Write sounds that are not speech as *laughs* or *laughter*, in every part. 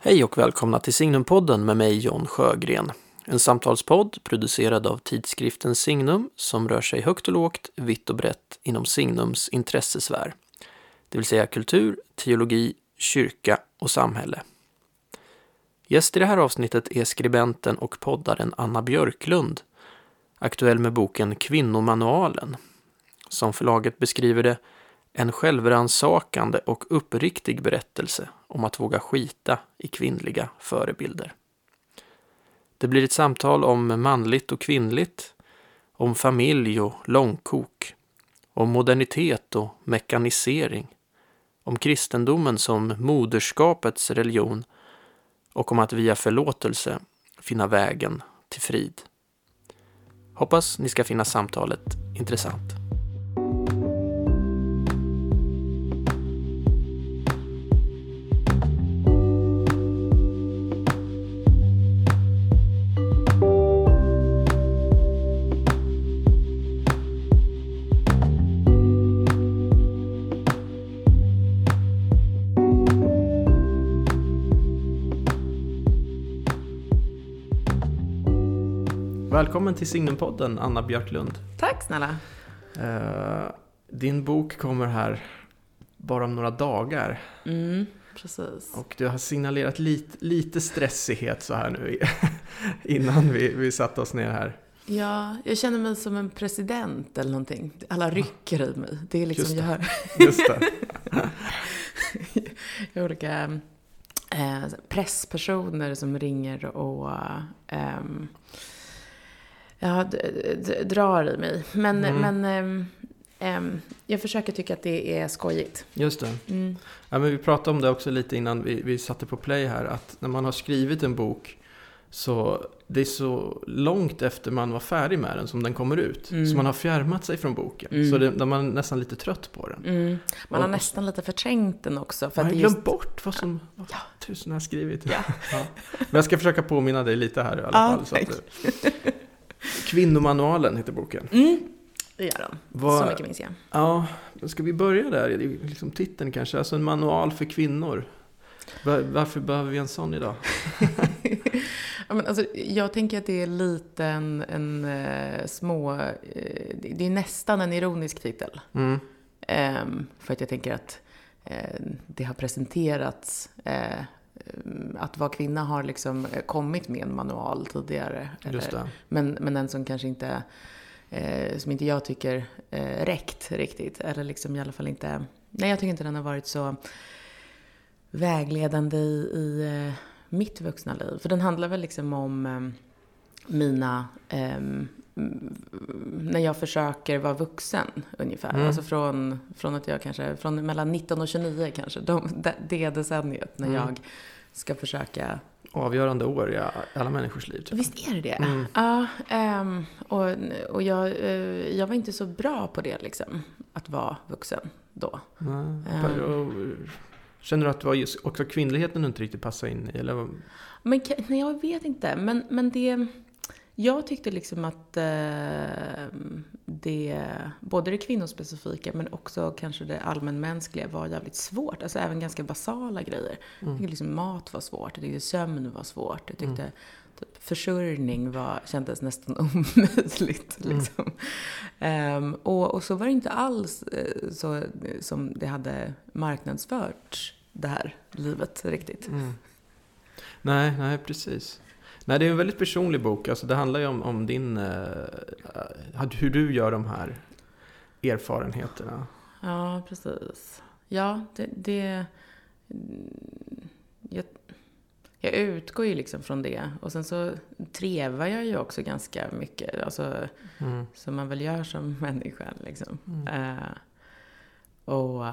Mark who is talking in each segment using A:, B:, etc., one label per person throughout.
A: Hej och välkomna till Signumpodden med mig John Sjögren. En samtalspodd producerad av tidskriften Signum som rör sig högt och lågt, vitt och brett inom Signums intressesfär. Det vill säga kultur, teologi, kyrka och samhälle. Gäst i det här avsnittet är skribenten och poddaren Anna Björklund, aktuell med boken Kvinnomanualen. Som förlaget beskriver det, en självransakande och uppriktig berättelse om att våga skita i kvinnliga förebilder. Det blir ett samtal om manligt och kvinnligt, om familj och långkok, om modernitet och mekanisering, om kristendomen som moderskapets religion och om att via förlåtelse finna vägen till frid. Hoppas ni ska finna samtalet intressant. Välkommen till Signumpodden, Anna Björklund.
B: Tack snälla.
A: Uh, din bok kommer här bara om några dagar.
B: Mm, precis.
A: Och du har signalerat lite, lite stressighet så här nu *laughs* innan vi, vi satte oss ner här.
B: Ja, jag känner mig som en president eller någonting. Alla rycker i mig. Det är liksom,
A: Just det.
B: jag hör *laughs*
A: Just det. *laughs*
B: jag olika eh, presspersoner som ringer och ehm, ja, d- drar i mig. Men,
A: Mm.
B: men ehm, ehm, jag försöker tycka att det är skojigt.
A: Just det.
B: Mm.
A: Ja, men vi pratade om det också lite innan vi, vi satte på play här. Att när man har skrivit en bok så det är så långt efter man var färdig med den som den kommer ut.
B: Mm.
A: Så man har fjärmat sig från boken.
B: Mm.
A: Så det, man är nästan lite trött på den.
B: Mm. Man har
A: Och-
B: nästan lite förträngt den också. För
A: Man har glömt
B: just...
A: bort vad som vad
B: Ja.
A: tusen har skrivit.
B: Ja.
A: Ja. Men jag ska försöka påminna dig lite här i alla
B: Ja,
A: fall. Så att, Kvinnomanualen heter boken.
B: Mm, det gör de.
A: Vad-
B: Så mycket minns jag.
A: Ja, ska vi börja där? Liksom titeln kanske. Alltså en manual för kvinnor. Var, varför behöver vi en sån idag? *laughs*
B: Ja, men alltså, jag tänker att det är lite en, en eh, små... eh, det det är nästan en ironisk titel.
A: Mm.
B: Ehm, för att jag tänker att eh, det har presenterats att vara kvinna har liksom eh, kommit med en manual tidigare. Eller, men, men en som kanske inte, eh, som inte jag tycker eh, räckt riktigt. Eller liksom i alla fall inte, nej jag tycker inte den har varit så vägledande i, i eh, mitt vuxna liv. För den handlar väl liksom om eh, mina, ehm, när jag försöker vara vuxen ungefär.
A: Mm.
B: Alltså från, från att jag kanske, från mellan 19 och 29 kanske, de, det, det decenniet när
A: Mm.
B: jag ska försöka
A: Avgörande år i alla människors liv. jag.
B: Visst är det det?
A: Mm.
B: Ja, ehm, och, och jag, eh, jag var inte så bra på det liksom, att vara vuxen då. Ehm.
A: Och, Känner du att det var just också kvinnligheten du inte riktigt passade in i? Eller?
B: Men nej, jag vet inte, men, men det... Jag tyckte liksom att eh, det, både det kvinnospecifika men också kanske det allmänmänskliga var jävligt svårt. Alltså även ganska basala grejer. Jag tyckte liksom mat var svårt, jag tyckte sömn var svårt, jag tyckte typ, försörjning var, kändes nästan *laughs* omöjligt. Liksom. Ehm, och, och så var det inte alls eh, så som det hade marknadsförts, det här livet riktigt.
A: Mm. Nej, nej, precis. Nej, det är en väldigt personlig bok. Alltså, det handlar ju om, om din, eh, hur du gör de här erfarenheterna.
B: Ja, precis. Ja, det... det jag, jag utgår ju liksom från det. Och sen så trevar jag ju också ganska mycket. Alltså,
A: Mm.
B: som man väl gör som *laughs* människa. Liksom.
A: Mm.
B: Eh, och,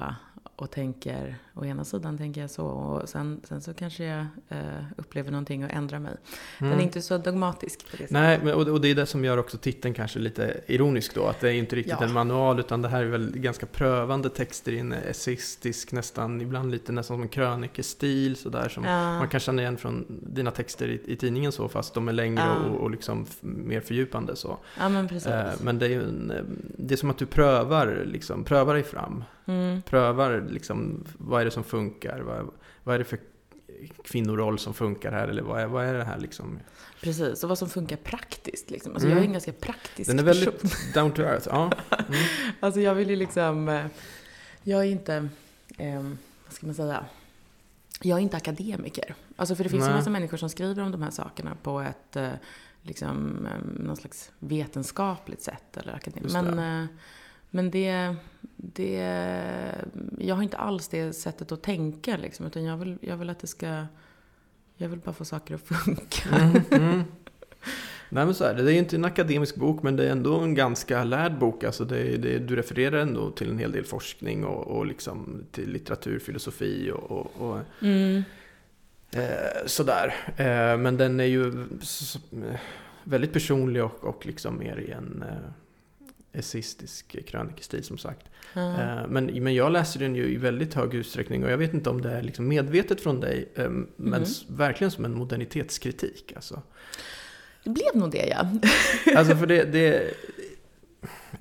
B: och tänker, å ena sidan tänker jag så. Och sen, sen så kanske jag eh, upplever någonting och ändrar mig. Den
A: Mm.
B: är inte så dogmatisk på det.
A: Nej, men, och, och det är det som gör också titeln kanske lite ironisk då. Att det är inte riktigt
B: Ja.
A: en manual utan det här är väl ganska prövande texter i en essayistisk, nästan ibland lite nästan som en krönikestil sådär. Som
B: Ja.
A: man kan känna igen från dina texter i, i tidningen så fast de är längre
B: Ja.
A: och, och liksom mer fördjupande så.
B: ja, men precis.
A: Eh, men det är en, eh, det är som att du prövar, liksom, prövar dig fram.
B: Mm.
A: Prövar liksom, vad är det som funkar? Vad, vad är det för kvinnoroll som funkar här eller vad är, vad är det här liksom?
B: Precis, och vad som funkar praktiskt liksom. Alltså mm. jag är en ganska praktisk
A: Den är väldigt person. *laughs* down to earth, ja.
B: Mm. alltså jag vill ju liksom, eh, jag är inte, eh, vad ska man säga, jag är inte akademiker. Alltså för det finns Nej. en massa människor som skriver om de här sakerna på ett, eh, liksom, någon slags vetenskapligt sätt eller akademiskt. Men, men det, det, jag har inte alls det sättet att tänka liksom, utan jag vill, jag vill att det ska, jag vill bara få saker att funka. Mm, mm.
A: Nej men så är det, det är inte en akademisk bok men det är ändå en ganska lärd bok. Alltså det, det, du refererar ändå till en hel del forskning och, och liksom till litteratur, filosofi och, och, och mm. eh, sådär. Eh, men den är ju väldigt personlig och, och liksom mer i en eh, essistisk krönikestil som sagt. Mm. Men, men jag läser den ju i väldigt hög utsträckning och jag vet inte om det är liksom medvetet från dig, eh, men mm. verkligen som en modernitetskritik. Alltså.
B: Det blev nog det ja. *laughs*
A: alltså för det, det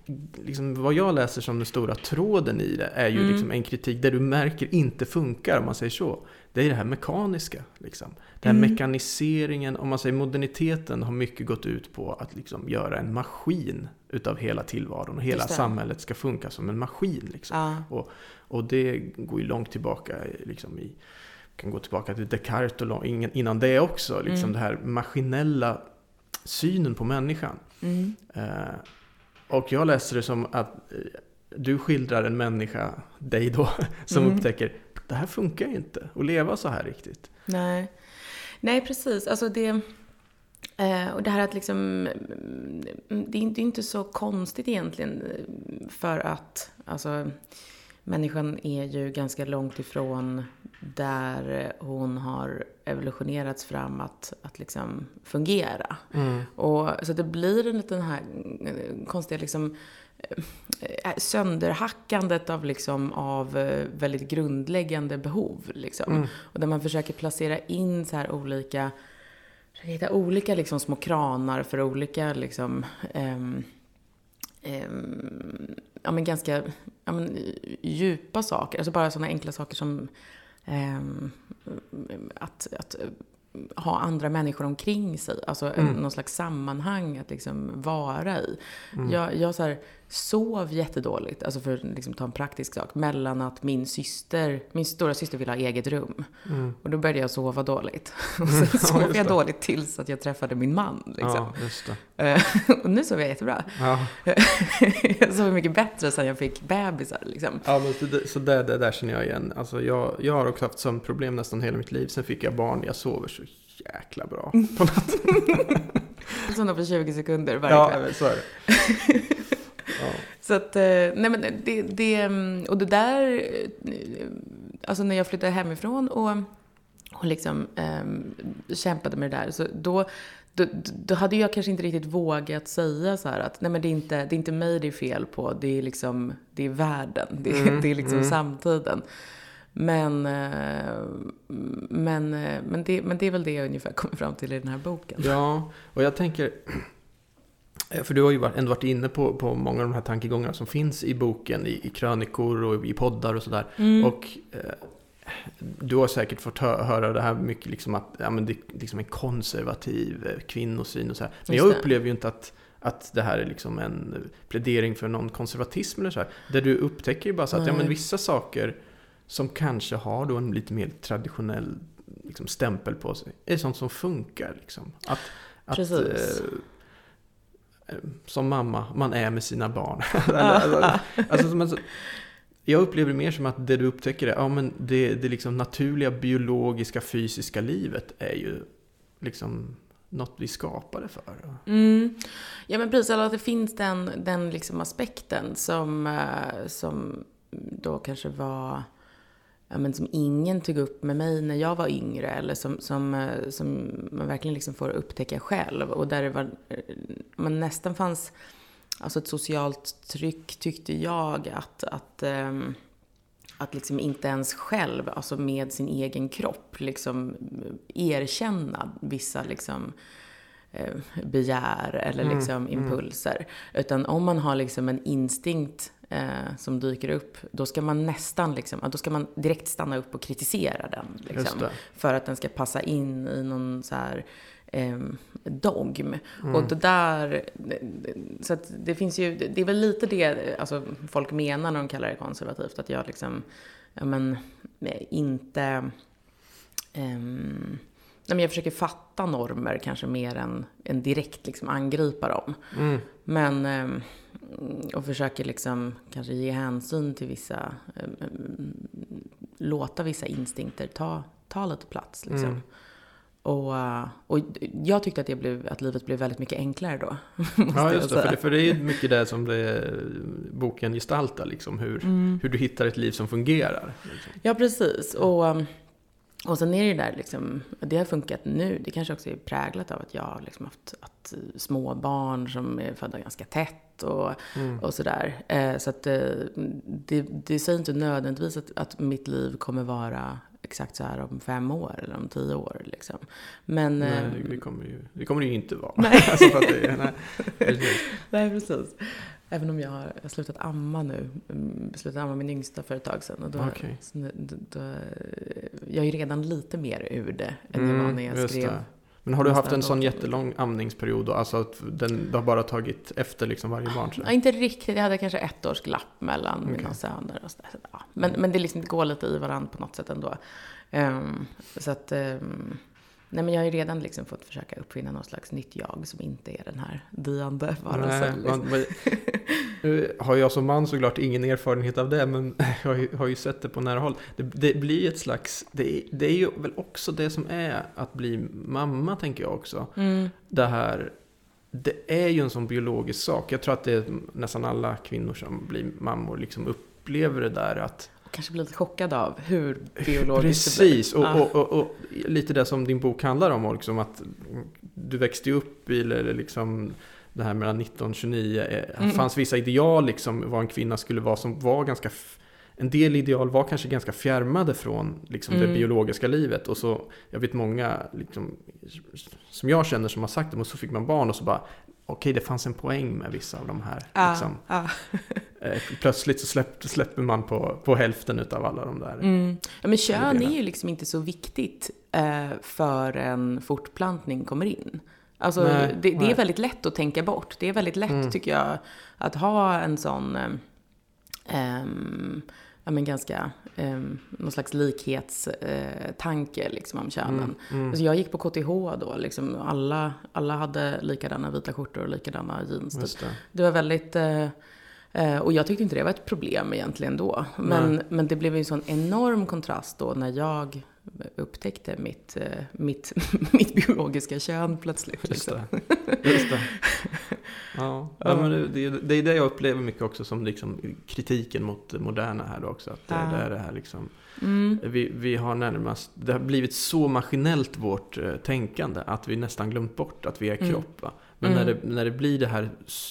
A: *laughs* liksom, vad jag läser som den stora tråden i det är ju mm. liksom en kritik där du märker inte funkar, om man säger så. Det är det här mekaniska. Liksom. Den här mm. mekaniseringen, om man säger moderniteten, har mycket gått ut på att liksom göra en maskin utav hela tillvaron. Och hela samhället ska funka som en maskin. Liksom. Ja. Och, och det går ju långt tillbaka liksom, i kan gå tillbaka till Descartes och innan det också. Liksom mm. Det här maskinella synen på människan. Mm. Eh, och jag läser det som att eh, du skildrar en människa, dig då, *laughs* som mm. upptäcker det här funkar inte att leva så här riktigt.
B: Nej, Nej precis. Alltså det, eh, och det här att liksom, det är inte så konstigt egentligen för att, alltså människan är ju ganska långt ifrån där hon har evolutionerats fram att, att liksom fungera. Mm. Och, så det blir en liten här konstiga liksom, äh, sönderhackandet av, liksom, av väldigt grundläggande behov. Liksom. Mm. Och där man försöker placera in så här olika, hitta olika liksom, små kranar för olika liksom, ähm, ähm, ja, men ganska ja, men, djupa saker. Alltså bara sådana enkla saker som ähm, att, att ha andra människor omkring sig. Alltså mm. någon slags sammanhang att liksom vara i. Mm. Jag, jag så här, sov jättedåligt, alltså för att liksom ta en praktisk sak, mellan att min syster, min stora syster ville ha eget rum. Mm. Och då började jag sova dåligt. *laughs* Och *laughs* sen mm. sov jag dåligt tills att jag träffade min man. Liksom. Ja, eh, *laughs* och nu sover jag jättebra. Ja. jag sover mycket bättre sen jag fick bebisar. Liksom.
A: Ja, men så, så det, det där känner jag igen. Alltså jag, jag har också haft sömnproblem nästan hela mitt liv. Sen fick jag barn, jag sover så jäkla bra på natten.
B: Somnar på 20 sekunder varje
A: kväll. Ja, så är det.
B: Så att, eh, nej men det, det, mm, och det där, eh, alltså när jag flyttade hemifrån och, och liksom um, kämpade med det där, så då, då, då, hade jag kanske inte riktigt vågat säga så här att nej men det är inte, det är inte mig det är fel på, det är liksom, det är världen, det, mm, det är liksom mm. samtiden. Men, men, men, det, men det är väl det jag ungefär kommer fram till i den här boken.
A: Ja, och jag tänker, för du har ju ändå varit inne på, på många av de här tankegångarna som finns i boken, i, i krönikor och i poddar och sådär. Mm. Och eh, du har säkert fått hö höra det här mycket, liksom att ja, men det är liksom en konservativ eh, kvinnosyn och så här. Men jag upplever ju inte att, att det här är liksom en plädering för någon konservatism eller så här. Där du upptäcker ju bara så att ja, men vissa saker som kanske har då en lite mer traditionell liksom, stämpel på sig är sånt som funkar. Liksom. Att, att eh, Eh, som mamma man är med sina barn. *laughs* alltså, alltså, *laughs* alltså, jag upplever det mer som att det du upptäcker är, ja men det, det liksom naturliga biologiska fysiska livet är ju liksom något vi skapade för.
B: Mm. Ja men precis, eller att det finns den, den liksom aspekten som, eh, som då kanske var ja, men som ingen tog upp med mig när jag var yngre eller som, som, eh, som man verkligen liksom får upptäcka själv. Och där det var, eh, man nästan fanns alltså ett socialt tryck tyckte jag att, att, ähm, att liksom inte ens själv, alltså med sin egen kropp, liksom erkänna vissa liksom begär eller mm, liksom mm. impulser. Mm. Utan om man har liksom en instinkt eh, som dyker upp, då ska man nästan liksom, då ska man direkt stanna upp och kritisera den. Liksom, för att den ska passa in i någon så här eh, dogm. Mm. Och det där, så att det finns ju, det är väl lite det alltså, folk menar när de kallar det konservativt, att jag liksom, ja men, inte, um, Nej, men jag försöker fatta normer kanske mer än, än direkt liksom angripa dem. Mm. Men, eh, och försöker liksom kanske ge hänsyn till vissa, eh, låta vissa instinkter ta, ta lite plats. Liksom. Mm. Och, eh, och jag tyckte att, det blev, att livet blev väldigt mycket enklare då. *laughs*
A: Ja, just det. För, det. för det är mycket det som det, boken gestaltar, liksom, hur, mm. hur du hittar ett liv som fungerar. Liksom.
B: Ja, precis. Och, ehm, och sen är det där liksom, det har funkat nu. Det kanske också är präglat av att jag har liksom haft att små barn som är födda ganska tätt och, mm. och sådär. Eh, så att eh, det, det säger inte nödvändigtvis att, att mitt liv kommer vara exakt så här om fem år eller om tio år. Liksom. Men,
A: nej, eh, det, kommer ju, det kommer det ju inte vara. Nej, *laughs* alltså det, *laughs* nej,
B: precis. nej, precis. Även om jag har, jag har slutat amma nu. Mm, slutat amma min yngsta för ett tag sedan. Och då, okay. då, då, jag är redan lite mer ur det än mm, jag var när jag skrev. Det.
A: Men har du haft en sån jättelång amningsperiod? Alltså att den, du har bara tagit efter liksom varje barn?
B: Ja, inte riktigt. Jag hade kanske ett års glapp mellan okay. mina söner. Och så där. Ja. Men, men det, liksom, går lite i varandra på något sätt ändå. Um, så att... Um, Nej, men jag har ju redan liksom fått försöka uppfinna någon slags nytt jag som inte är den här diande varelsen. Liksom. *laughs*
A: Nu har jag som man såklart ingen erfarenhet av det, men *laughs* jag har ju sett det på nära håll. Det, det blir ett slags, det är, det är ju väl också det som är att bli mamma, tänker jag också. Mm. Det här, det är ju en sån biologisk sak. Jag tror att det är nästan alla kvinnor som blir mammor liksom upplever det där att
B: kanske blir lite chockad av hur biologiskt
A: Precis, det blir. Och, och, och, och, lite det som din bok handlar om, liksom att du växte upp i eller liksom det här mellan 19 och 29. Det mm. fanns vissa ideal liksom vad en kvinna skulle vara som var ganska en del ideal var kanske ganska fjärmade från liksom, mm. det biologiska livet. Och så, jag vet många liksom, som jag känner som har sagt det, och så fick man barn och så bara, okej det fanns en poäng med vissa av de här. Ah, liksom. ah. *laughs* Plötsligt så släpp, släpper man på, på hälften av alla de där.
B: Mm. Ja, men kön är ju liksom inte så viktigt eh, för en fortplantning kommer in. Alltså, nej, det, det är väldigt lätt att tänka bort. Det är väldigt lätt, mm. tycker jag, att ha en sån eh, ja, men ganska, eh, någon slags likhetstanke eh, liksom, om könen. Mm, mm. Alltså, jag gick på KTH då, liksom, alla, alla hade likadana vita skjortor och likadana jeans. Det. det. var väldigt... Eh, eh, och jag tyckte inte det var ett problem egentligen då. Men, men det blev ju en sån enorm kontrast då när jag upptäckte mitt, eh, mitt, *laughs* mitt biologiska kön plötsligt.
A: Just det. Liksom. Just det. *laughs* Ja, ja. men det, det, det, är det jag upplever mycket också som liksom kritiken mot det moderna här då också. Att ja. det är det här liksom, mm. vi, vi har närmast, det har blivit så maskinellt vårt eh, tänkande att vi nästan glömt bort att vi är mm. kropp. Mm. Men mm. när, det, när det blir det här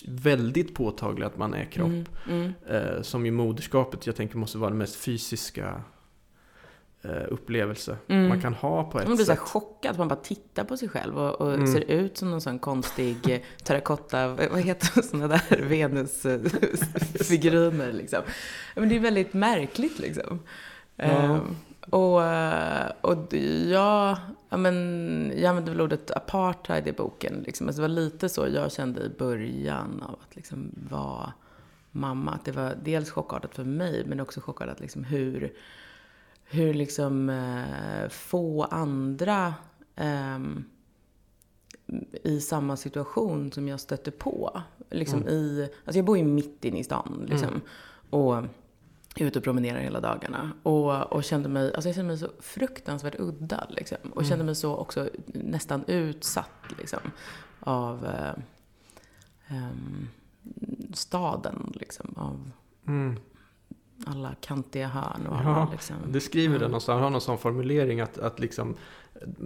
A: väldigt påtagliga att man är kropp, mm. Mm. eh, som i moderskapet jag tänker måste vara det mest fysiska upplevelse mm. man kan ha på ett sätt.
B: Man blir så chockad, man bara tittar på sig själv och, och mm. ser ut som någon sån konstig eh, terrakotta, vad heter sådana där *laughs* Venusfigurer liksom. Men det är väldigt märkligt liksom. Ja. Um, och, och jag, ja, men, jag använde väl ordet apartheid i boken. Liksom. Alltså det var lite så jag kände i början av att liksom vara mamma. Att det var dels chockartat för mig, men också chockartat liksom hur hur liksom eh, få andra eh, i samma situation som jag stötte på. Liksom mm. i, alltså jag bor ju mitt inne i stan liksom. Mm. Och är ute och promenerar hela dagarna. Och, och kände mig, alltså jag kände mig så fruktansvärt udda liksom. Och mm. kände mig så också nästan utsatt liksom. Av eh, um, staden liksom. Av, mm alla kantiga hörn och alla ja, liksom.
A: Du skriver det någonstans, har någon sån formulering att, att liksom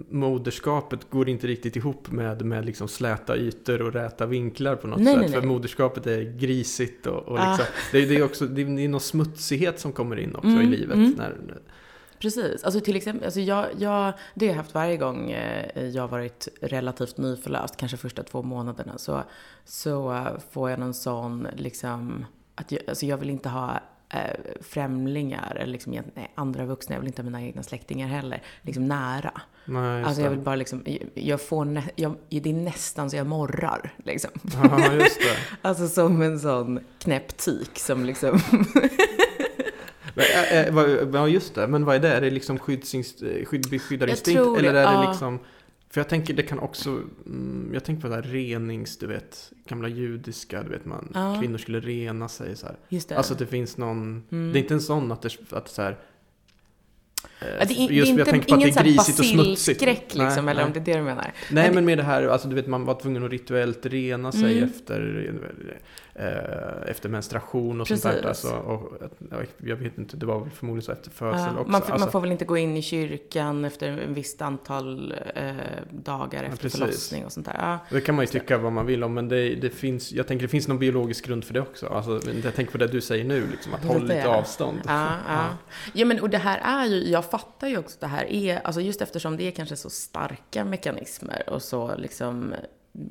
A: moderskapet går inte riktigt ihop med, med liksom släta ytor och räta vinklar på något nej, sätt. Nej, nej. För moderskapet är grisigt och, och liksom, ah. det, det, är också, det är någon smutsighet som kommer in också mm, i livet. Mm. När,
B: Precis. Alltså till exempel, alltså jag, jag, det har jag haft varje gång eh, jag har varit relativt nyförlöst, kanske första två månaderna, så, så får jag någon sån liksom att jag, alltså jag vill inte ha eh, främlingar eller liksom, nej, andra vuxna, jag vill inte ha mina egna släktingar heller, liksom nära.
A: Nej,
B: alltså jag vill bara liksom, jag får nä, jag, det är nästan så jag morrar liksom.
A: Ja, just det. *laughs*
B: alltså som en sån knäpp tik som liksom *laughs*
A: Ja, just det. Men vad är det? Är det liksom skyddsinst, skydd, beskyddarinstinkt? Eller är det liksom... För jag tänker det kan också, mm, jag tänker på det här renings, du vet, gamla judiska, du vet man, ja. kvinnor skulle rena sig så här.
B: Just det.
A: Alltså att det finns någon, mm. det är inte en sån att det, att så här,
B: Ja, det, är, just, det är inte, jag tänker på att det är grisigt och smutsigt. skräck liksom, nej, eller nej. om det är det du menar.
A: Nej, men, men med det här, alltså du vet man var tvungen att rituellt rena sig mm. efter eh, efter menstruation och Precis. sånt där. Alltså, och, jag vet inte, det var förmodligen så efter födsel ja, också.
B: Man, alltså, man, får väl inte gå in i kyrkan efter ett visst antal eh, dagar efter ja, förlossning och sånt där. Ja,
A: det kan man ju tycka vad man vill om, men det, det, finns, jag tänker det finns någon biologisk grund för det också. Alltså, jag tänker på det du säger nu, liksom, att hålla lite avstånd.
B: Ja, ja. ja, men och det här är ju, jag fattar ju också att det här är, alltså just eftersom det är kanske så starka mekanismer och så liksom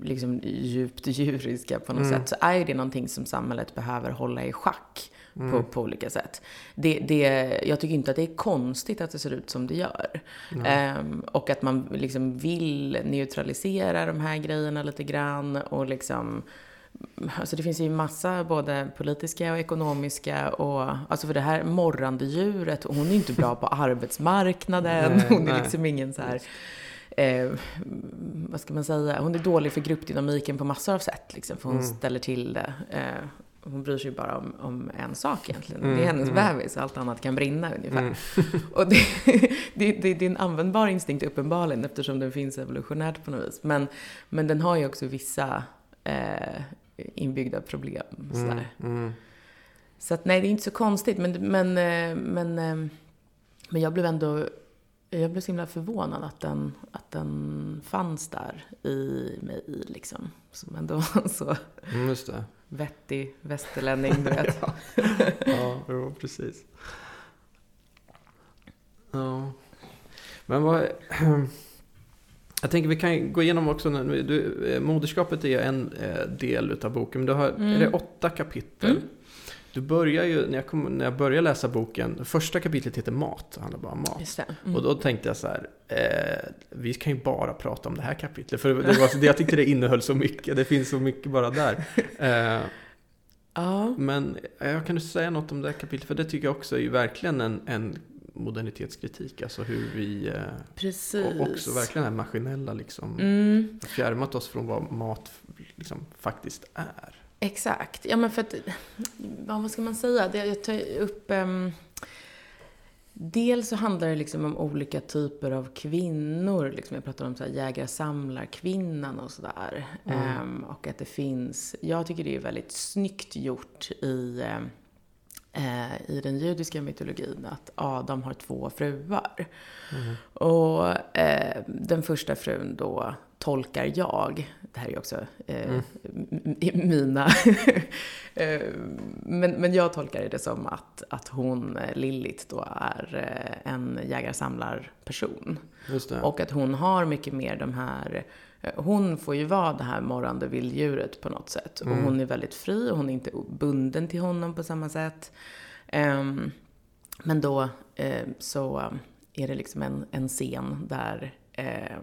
B: liksom djupt djuriska på något mm. sätt, så är det någonting som samhället behöver hålla i schack mm. på, på olika sätt. Det, det, jag tycker inte att det är konstigt att det ser ut som det gör. Um, och att man liksom vill neutralisera de här grejerna lite grann och liksom Alltså det finns ju massa både politiska och ekonomiska och alltså för det här morrande djuret, hon är ju inte bra på *laughs* arbetsmarknaden, nej, hon är nej. liksom ingen så här eh, vad ska man säga, hon är dålig för gruppdynamiken på massor av sätt. Liksom, för hon mm. ställer till det. Eh, hon bryr sig bara om, om en sak egentligen. Mm, det är hennes mm. bebis allt annat kan brinna ungefär. Mm. *laughs* och det, det, det, det, är en användbar instinkt uppenbarligen eftersom den finns evolutionärt på något vis. Men, men den har ju också vissa eh, inbyggda problem. Mm, mm. Så att nej, det är inte så konstigt. Men, men, eh, men, eh, men jag blev ändå jag blev så himla förvånad att den, att den fanns där i mig, liksom. Som ändå *laughs* så
A: mm, just det.
B: vettig västerlänning, du vet. *laughs*
A: ja, ja jo, precis. Ja. Men vad... *clears throat* Jag tänker vi kan gå igenom också, du, eh, moderskapet är en eh, del utav boken, men du har, mm. är det åtta kapitel? Mm. Du börjar ju, när jag, kom, när jag började läsa boken, första kapitlet heter Mat, det handlar bara om mat. Mm. Och då tänkte jag så här, eh, vi kan ju bara prata om det här kapitlet. För det var, jag tyckte det innehöll så mycket, det finns så mycket bara där. Eh, ja. Men jag kan du säga något om det här kapitlet, för det tycker jag också är ju verkligen en, en modernitetskritik, alltså hur vi eh,
B: Precis.
A: och också verkligen är maskinella liksom, mm. fjärmat oss från vad mat liksom, faktiskt är.
B: Exakt. Ja, men för att, vad ska man säga? Jag tar upp... Um, dels så handlar det liksom om olika typer av kvinnor. Liksom jag pratar om jägar-samlarkvinnan och sådär. Mm. Um, och att det finns... Jag tycker det är väldigt snyggt gjort i, uh, i den judiska mytologin att Adam har två fruar. Mm. Och uh, den första frun då tolkar jag, det här är ju också eh, mm. mina, *laughs* eh, men, men jag tolkar det som att, att hon, eh, Lillit, då är eh, en jägar-samlar-person. Och att hon har mycket mer de här hon får ju vara det här morrande vilddjuret på något sätt. Mm. Och hon är väldigt fri och hon är inte bunden till honom på samma sätt. Um, men då uh, så är det liksom en, en scen där eh,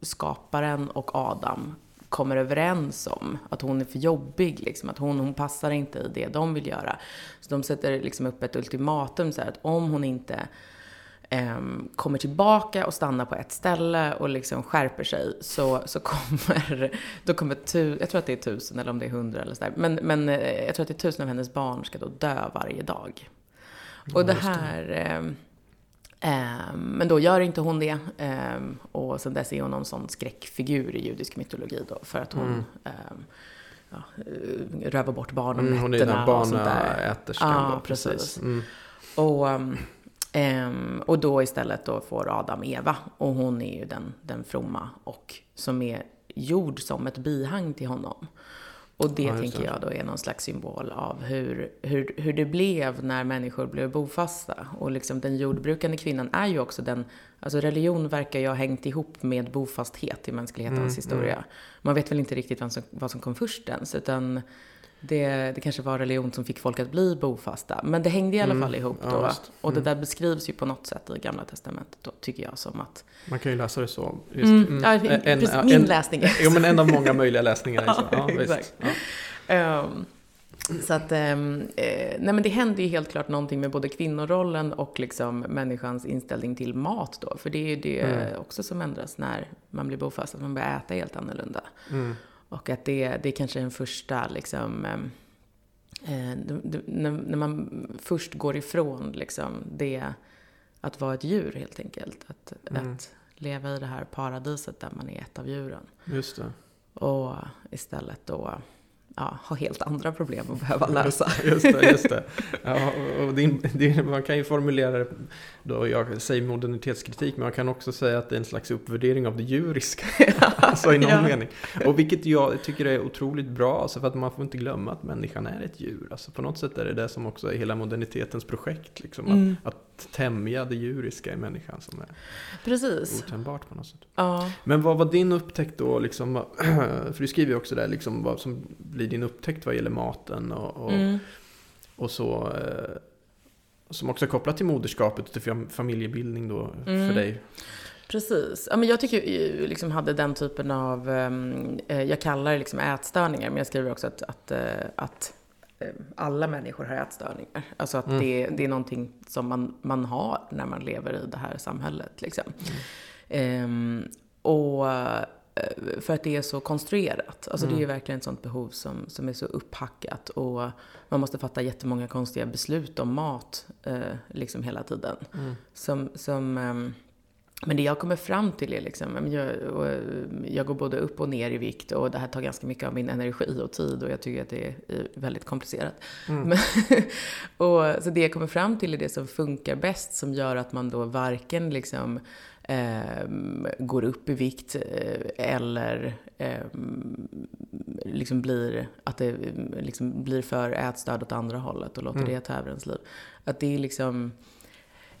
B: skaparen och Adam kommer överens om att hon är för jobbig, liksom, att hon, hon passar inte i det de vill göra. Så de sätter liksom upp ett ultimatum så här, att om hon inte eh, kommer tillbaka och stannar på ett ställe och liksom skärper sig så, så kommer, *laughs* då kommer tu, jag tror att det är tusen eller om det är hundra eller sådär, men, men eh, jag tror att det är tusen av hennes barn ska då dö varje dag. Och det här, eh, Ehm, men då gör inte hon det. Ehm, och sen dess är hon någon sån skräckfigur i judisk mytologi då, för att hon mm. Ehm, ja, eh, rövar bort barn om mm, nätterna.
A: Hon är den barnäterskan
B: ja, precis. precis. Mm. Och, um, och då istället då får Adam Eva. Och hon är ju den, den fromma och som är gjord som ett bihang till honom. Och det ja, tänker jag då är någon slags symbol av hur, hur, hur det blev när människor blev bofasta. Och liksom den jordbrukande kvinnan är ju också den, alltså religion verkar ju ha hängt ihop med bofasthet i mänsklighetens mm, historia. Mm. Man vet väl inte riktigt vad som, vad som kom först ens, utan det, det kanske var religion som fick folk att bli bofasta. Men det hängde i alla
A: Mm.
B: fall ihop
A: Ja,
B: då.
A: visst.
B: Och det
A: Mm.
B: där beskrivs ju på något sätt i Gamla Testamentet då, tycker jag som att...
A: Man kan ju läsa det så. Visst.
B: Mm,
A: Mm.
B: ja,
A: En-
B: precis,
A: en-
B: min
A: en-
B: läsning
A: Jo, men en av många möjliga *laughs* läsningar.
B: Ja,
A: Ja,
B: exakt.
A: Ja.
B: Ehm, så att, ehm, eh, nej men det händer ju helt klart någonting med både kvinnorollen och liksom människans inställning till mat då. För det är ju det
A: Mm.
B: också som ändras när man blir bofast, att man börjar äta helt annorlunda.
A: Mm.
B: Och att det, det är kanske en första liksom, ehm, eh, när, när man först går ifrån liksom det att vara ett djur helt enkelt. Att,
A: Mm.
B: att leva i det här paradiset där man är ett av djuren.
A: Just det.
B: Och istället då ja, ha helt andra problem att behöva lösa.
A: Just det, just det. *laughs* Ja, och din, din, man kan ju formulera det, då jag säger modernitetskritik, men man kan också säga att det är en slags uppvärdering av det djuriska. *laughs* alltså i någon
B: Ja.
A: mening. Och vilket jag tycker är otroligt bra, alltså för att man får inte glömma att människan är ett djur. Alltså på något sätt är det det som också är hela modernitetens projekt, liksom.
B: Mm.
A: Att, att tämja det djuriska i människan som är
B: Precis.
A: otämjbart på något sätt.
B: Ja.
A: Men vad var din upptäckt då, liksom, *clears throat* för du skriver ju också där, liksom, vad som blir din upptäckt vad gäller maten och, och
B: Mm.
A: och så eh, som också är kopplat till moderskapet och till familjebildning då
B: Mm.
A: för dig.
B: Precis. Ja, men jag tycker ju liksom hade den typen av, ehm, eh, jag kallar det liksom ätstörningar, men jag skriver också att, att, eh, att alla människor har ätstörningar. Alltså att
A: Mm.
B: det, det är någonting som man, man har när man lever i det här samhället. Liksom. Ehm, och eh, för att det är så konstruerat. Alltså det är
A: Mm.
B: verkligen ett sånt behov som, som är så upphackat. Och man måste fatta jättemånga konstiga beslut om mat eh, liksom hela tiden.
A: Mm.
B: Som, som, ehm, men det jag kommer fram till är liksom, jag, eh, jag går både upp och ner i vikt och det här tar ganska mycket av min energi och tid och jag tycker att det är eh, väldigt komplicerat.
A: Mm.
B: Men, *laughs* och, så det jag kommer fram till är det som funkar bäst som gör att man då varken liksom ehm, går upp i vikt eh, eller ehm, liksom blir, att det liksom blir för ätstörd åt andra hållet och låter
A: Mm.
B: det ta över ens liv. Att det är liksom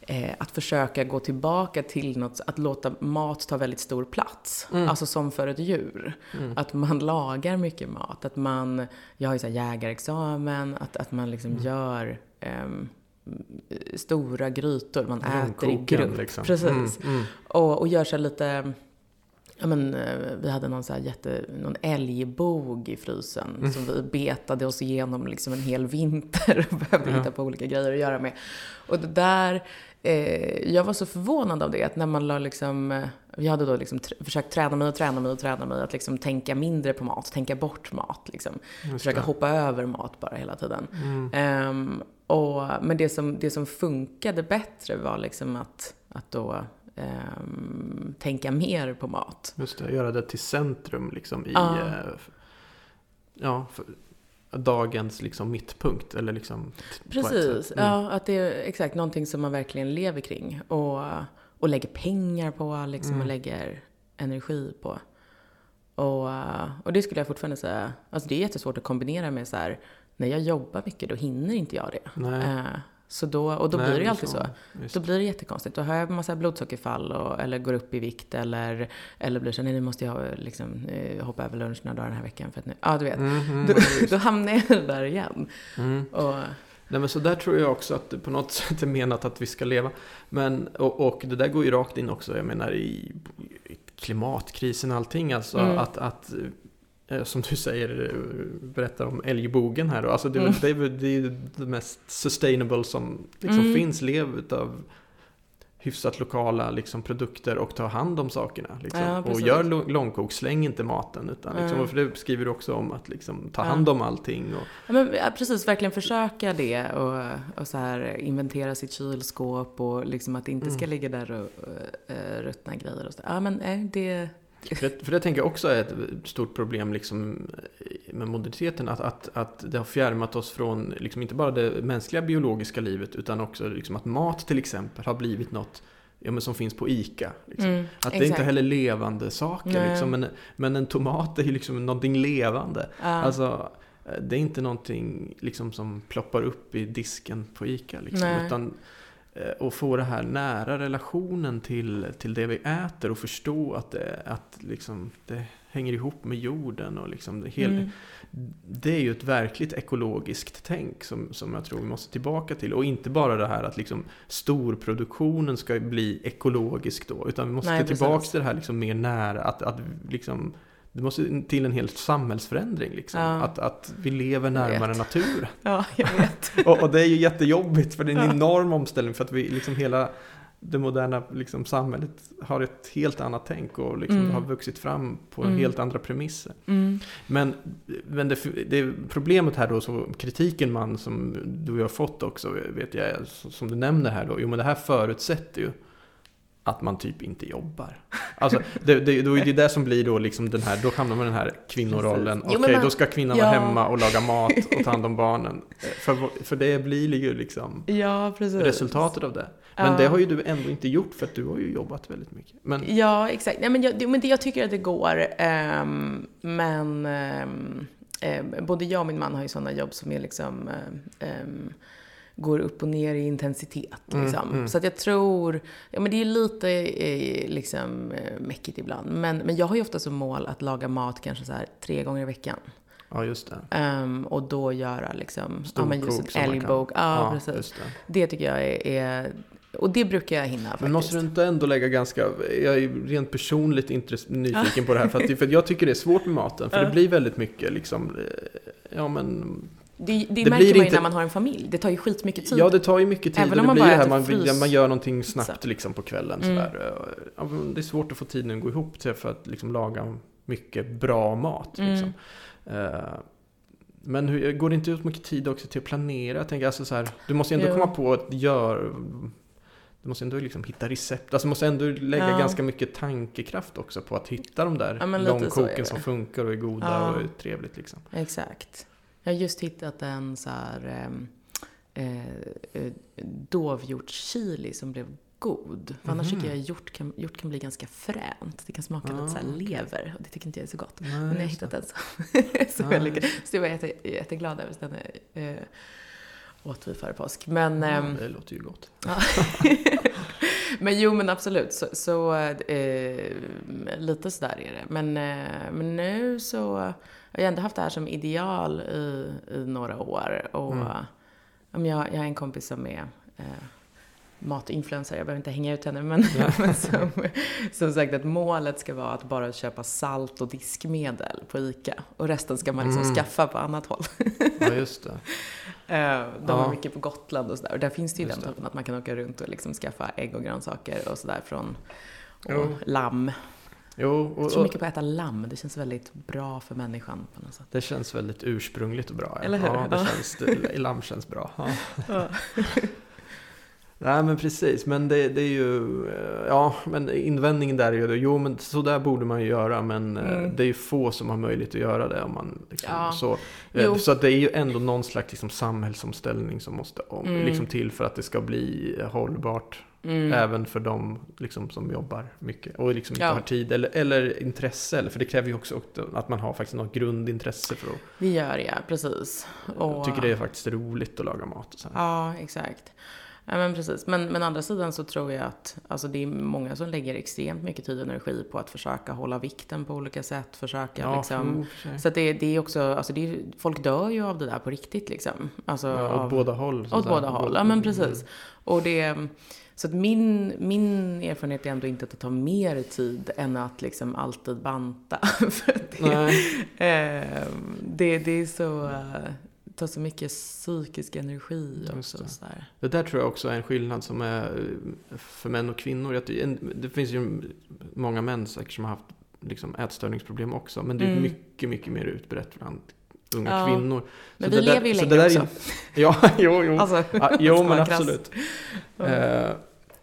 B: eh, att försöka gå tillbaka till något, att låta mat ta väldigt stor plats.
A: Mm.
B: Alltså som för ett djur.
A: Mm.
B: Att man lagar mycket mat. Att man, jag har ju så här jägarexamen, att, att man liksom
A: Mm.
B: gör ehm, stora grytor, man äter i grupp.
A: liksom.
B: Precis.
A: Mm, mm.
B: Och, och gör så lite, ja men eh, vi hade någon så här jätte, någon älgbog i frysen
A: Mm.
B: som vi betade oss igenom liksom en hel vinter *laughs* och behövde
A: Ja.
B: hitta på olika grejer att göra med. Och det där, eh, jag var så förvånad av det, att när man la liksom, eh, vi hade då liksom tr- försökt träna mig och träna mig och träna mig att liksom tänka mindre på mat, tänka bort mat liksom. Försöka hoppa över mat bara hela tiden.
A: Mm.
B: Ehm, och, men det som, det som funkade bättre var liksom att, att då ehm, tänka mer på mat.
A: Just det, göra det till centrum liksom i
B: Ja.
A: eh, f- ja, för, dagens liksom mittpunkt. Eller liksom
B: Precis.
A: Mm.
B: ja, att det är exakt någonting som man verkligen lever kring. Och, och lägger pengar på liksom,
A: Mm.
B: och lägger energi på. Och, och det skulle jag fortfarande säga, alltså det är jättesvårt att kombinera med så här, när jag jobbar mycket då hinner inte jag det.
A: Nej.
B: Så då, och då
A: Nej,
B: blir det ju alltid så.
A: Visst.
B: Då blir det jättekonstigt. Då har jag en massa blodsockerfall och, eller går upp i vikt eller, eller blir så nej nu måste jag liksom, eh, hoppa över lunch några dagar den här veckan för att nu, ja du vet.
A: Mm, mm,
B: Då, då hamnar jag där igen.
A: Mm.
B: Och,
A: Nej men så där tror jag också att det på något *laughs* sätt är menat att vi ska leva. Men, och, och det där går ju rakt in också, jag menar i, i klimatkrisen och allting. Alltså
B: Mm.
A: att, att som du säger, eh, berättar om älgbogen här. då. Alltså det,
B: Mm.
A: det är det, är det mest sustainable som liksom
B: Mm.
A: finns. Lev utav hyfsat lokala liksom, produkter och ta hand om sakerna. Liksom.
B: Ja,
A: och gör lång- långkok, släng inte maten. Utan, liksom, och för det skriver du också om att liksom, ta hand om allting. Och,
B: ja, men, precis, verkligen försöka det och, och så här inventera sitt kylskåp och liksom att det inte ska
A: Mm.
B: ligga där och uh, ruttna grejer och så. Ja men det,
A: För det, för det tänker jag också är ett stort problem liksom med moderniteten. Att, att, att det har fjärmat oss från liksom inte bara det mänskliga biologiska livet utan också liksom att mat till exempel har blivit något ja, men som finns på ICA. Liksom.
B: mm,
A: Att det är inte heller levande saker.
B: Nej.
A: Liksom, men, men en tomat är ju liksom någonting levande.
B: Ja.
A: Alltså, det är inte någonting liksom som ploppar upp i disken på ICA. Liksom,
B: Nej.
A: utan och få det här nära relationen till, till det vi äter och förstå att det, att liksom, det hänger ihop med jorden och liksom det, hel, mm. det är ju ett verkligt ekologiskt tänk som, som jag tror vi måste tillbaka till. Och inte bara det här att liksom storproduktionen ska bli ekologisk då, utan vi måste Nej, tillbaka till det här liksom mer nära, att, att liksom det måste till en hel samhällsförändring. Liksom. Ja. Att, att vi lever närmare naturen. *laughs*
B: Ja, jag vet. *laughs*
A: och, och, det är ju jättejobbigt för det är en ja. enorm omställning för att vi liksom hela det moderna liksom, samhället har ett helt annat tänk och liksom, mm. har vuxit fram på mm. helt andra premisser. Mm. Men, men det, det, problemet här då, så kritiken man som du har fått också, vet jag, som du nämner här då, jo men det här förutsätter ju att man typ inte jobbar. Alltså, det, det, då är det det som blir då liksom den här, då hamnar man i den här kvinnorollen. Okej, okay, då ska kvinnan ja. vara hemma och laga mat och ta hand om barnen. *laughs* För, för det blir ju liksom
B: ja, resultatet
A: av det. Men ja. det har ju du ändå inte gjort för att du har ju jobbat väldigt mycket.
B: Men... Ja, exakt. Nej, men, jag, men det, jag tycker att det går. Um, men um, um, både jag och min man har ju sådana jobb som är liksom går upp och ner i intensitet. Mm, liksom. Mm, mm. Så att jag tror, ja men det är lite eh, liksom eh, mäckigt ibland. Men, men jag har ju ofta som mål att laga mat kanske så här tre gånger i veckan.
A: Ja, just det.
B: Um, och då göra liksom, ja men just en älgbog. Ja, ja, precis. Det. det. tycker jag är, är, och det brukar jag hinna faktiskt.
A: Men måste du inte ändå lägga ganska, jag är rent personligt nyfiken på det här. För, att, för jag tycker det är svårt med maten. För det blir väldigt mycket liksom, eh, ja men
B: det, det, det märker man ju inte... när man har en familj. Det tar ju skitmycket tid.
A: Ja, det tar ju mycket tid. Även om man det blir bara det här, man, man gör någonting snabbt liksom, på kvällen. Mm. Sådär. det är svårt att få tiden att gå ihop till för att liksom, laga mycket bra mat. Mm. Liksom. Uh, men hur, går det inte ut mycket tid också till att planera? Jag tänker, alltså, så här, du måste ändå jo. komma på att göra du måste ändå liksom hitta recept. Alltså du måste ändå lägga ja. ganska mycket tankekraft också på att hitta de där ja, långkoken som funkar och är goda ja. och är trevligt. Liksom.
B: Exakt. Jag har just hittat en så här ehm, eh, eh, dovhjort chili som blev god. För annars mm tycker jag hjort kan, hjort kan bli ganska fränt. Det kan smaka ah, lite så lever och det tycker inte jag är så gott. Nej, Men jag har hittat en som, *laughs* är lika. Så jag var jätte, jätteglad över den. Eh, åt vi före påsk. Men,
A: ja, ehm, det låter ju gott. *laughs*
B: men jo, men absolut. Så, så eh, lite sådär är det. Men, eh, men nu så jag har ändå haft det här som ideal i, i några år. Och mm. jag, jag har en kompis som är eh, matinfluencer, jag behöver inte hänga ut henne, men, *laughs* men som, som sagt att målet ska vara att bara köpa salt och diskmedel på ICA. Och resten ska man liksom mm. skaffa på annat håll.
A: ja, just det. *laughs*
B: Eh, de ja. är mycket på Gotland och sådär. Och där finns det ju just den typen att man kan åka runt och liksom skaffa ägg och grönsaker och sådär från och lamm. Jo, och, jag tror mycket på att äta lamm. Det känns väldigt bra för människan på något sätt.
A: Det känns väldigt ursprungligt och bra.
B: Ja. Eller hur?
A: Ja, det känns, det, lamm känns bra. Ja. ja. *laughs* Nej men precis, men det, det, är ju, ja men invändningen där är ju, jo men så där borde man ju göra men eh, mm. det är ju få som har möjlighet att göra det om man liksom, ja. så. Eh, jo. Så att det är ju ändå någon slags liksom, samhällsomställning som måste om, mm. liksom, till för att det ska bli hållbart. Mm. Även för de liksom, som jobbar mycket och liksom inte ja. har tid eller, eller intresse. För det kräver ju också att man har faktiskt något grundintresse för att...
B: Det gör jag, precis.
A: Och... Jag tycker det är faktiskt roligt att laga mat. Och så.
B: Ja, exakt. Ja, men precis. Men, men andra sidan så tror jag att alltså, det är många som lägger extremt mycket tid och energi på att försöka hålla vikten på olika sätt. Försöka ja, liksom. Så att det, det är också, alltså det är, folk dör ju av det där på riktigt liksom. Alltså,
A: ja, åt
B: av,
A: båda håll.
B: Åt båda håll, ja men precis. Och det, så att min, min erfarenhet är ändå inte att det tar mer tid än att liksom alltid banta. *laughs* För det, eh, det, det är så tar så mycket psykisk energi också. Det. Så där.
A: det där tror jag också är en skillnad som är eh, för män och kvinnor. Det finns ju många män säkert som har haft liksom ätstörningsproblem också. Men det är mm. mycket, mycket mer utbrett bland unga ja. kvinnor.
B: Men så vi lever ju längre också. *laughs*
A: ja, jo, jo. Alltså, ja, jo men absolut. Mm. Uh,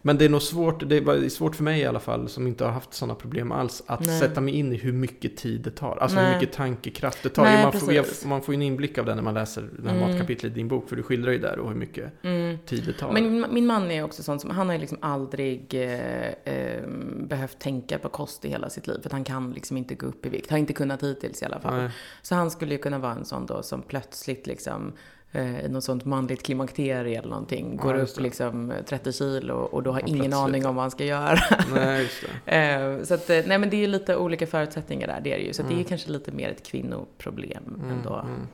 A: men det är nog svårt, det är svårt för mig i alla fall, som inte har haft sådana problem alls, att Nej. sätta mig in i hur mycket tid det tar. Alltså Nej. hur mycket tankekraft det tar. Nej, man, får, jag, man får en inblick av det när man läser det här mm. matkapitlet i din bok, för du skildrar ju där och hur mycket mm. tid det tar.
B: Men min man är också sån som, han har ju liksom aldrig eh, eh, behövt tänka på kost i hela sitt liv, för han kan liksom inte gå upp i vikt. Har inte kunnat hittills i alla fall. Så han skulle ju kunna vara en sån då som plötsligt liksom eh, något sånt manligt klimakterie eller någonting.
A: Ja,
B: Går
A: just
B: upp liksom 30 kilo och då har
A: Ja,
B: ingen
A: plötsligt.
B: aning om vad han ska göra. *laughs*
A: Nej. *laughs*
B: Eh, så att, eh, nej men det är ju lite olika förutsättningar där, det är det ju. Så att det är
A: Mm.
B: kanske lite mer ett kvinnoproblem
A: Mm,
B: ändå.
A: mm.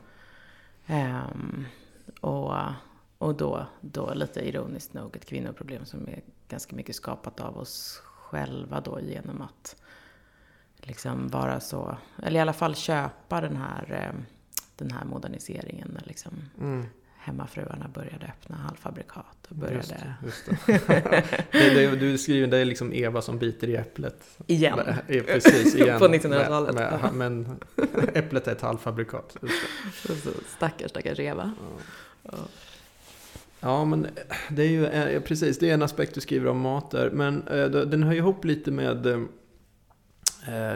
B: Ehm, och och då, då lite ironiskt nog ett kvinnoproblem som är ganska mycket skapat av oss själva då genom att liksom vara så, eller i alla fall köpa den här, eh, den här moderniseringen när liksom
A: Mm.
B: hemmafruarna började öppna halvfabrikat och
A: Just
B: började
A: det, just *laughs* det. det. Du skriver, det är liksom Eva som biter i äpplet.
B: igen.
A: Ja, precis, igen. *laughs*
B: På 1900-talet.
A: Men, äpplet är ett halvfabrikat. Just
B: Stackars, stackars Eva.
A: Ja. Ja, men det är ju eh, precis, det är en aspekt du skriver om mat där. Men eh, den hör ju ihop lite med eh,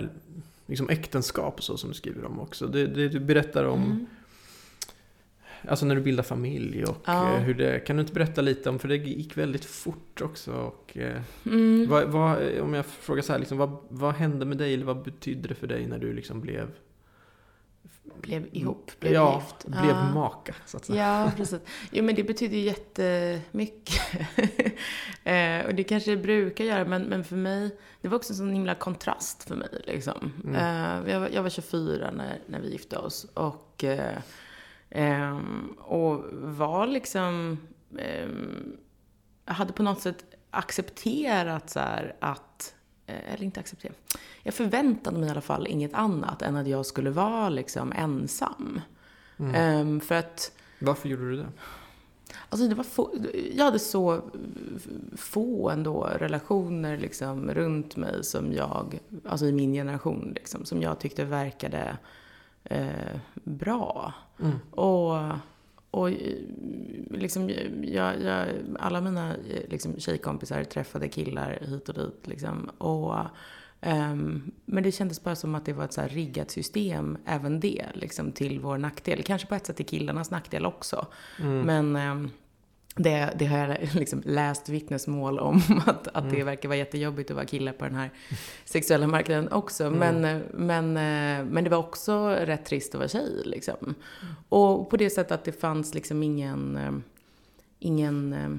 A: liksom äktenskap så som du skriver om också. Det, det du berättar om,
B: Mm.
A: alltså när du bildar familj och
B: Ja.
A: eh, hur det, kan du inte berätta lite om, för det gick väldigt fort också. Och, eh,
B: Mm.
A: vad, vad, om jag frågar så här, liksom, vad, vad hände med dig eller vad betydde det för dig när du liksom blev,
B: Blev ihop, blev
A: ja,
B: gift.
A: blev
B: Ja.
A: maka så att säga?
B: Ja, precis. Jo, men det betyder ju jättemycket. *laughs* eh, och det kanske det brukar göra, men, men för mig, det var också en sån himla kontrast för mig. Liksom.
A: Mm.
B: Eh, jag, var, jag var 24 när, när vi gifte oss. Och, eh, ehm, och var liksom, ehm, hade på något sätt accepterat så här att, eller inte accepterat, jag förväntade mig i alla fall inget annat än att jag skulle vara liksom ensam.
A: Mm.
B: Ehm, för att
A: Varför gjorde du det?
B: Alltså det var få, jag hade så få ändå relationer liksom runt mig som jag, alltså i min generation liksom, som jag tyckte verkade eh, bra.
A: Mm.
B: Och, och eh, liksom, jag, jag, alla mina eh, liksom, tjejkompisar träffade killar hit och dit. Liksom, och, ehm, men det kändes bara som att det var ett så här riggat system, även det, liksom, till vår nackdel. Kanske på ett sätt till killarnas nackdel också.
A: Mm.
B: Men ehm, det, det har jag *laughs* liksom läst vittnesmål om, *laughs* att, att
A: Mm.
B: det verkar vara jättejobbigt att vara kille på den här *laughs* sexuella marknaden också.
A: Mm.
B: Men, men, eh, men det var också rätt trist att vara tjej. Liksom. Och på det sättet att det fanns liksom ingen, eh, ingen, eh,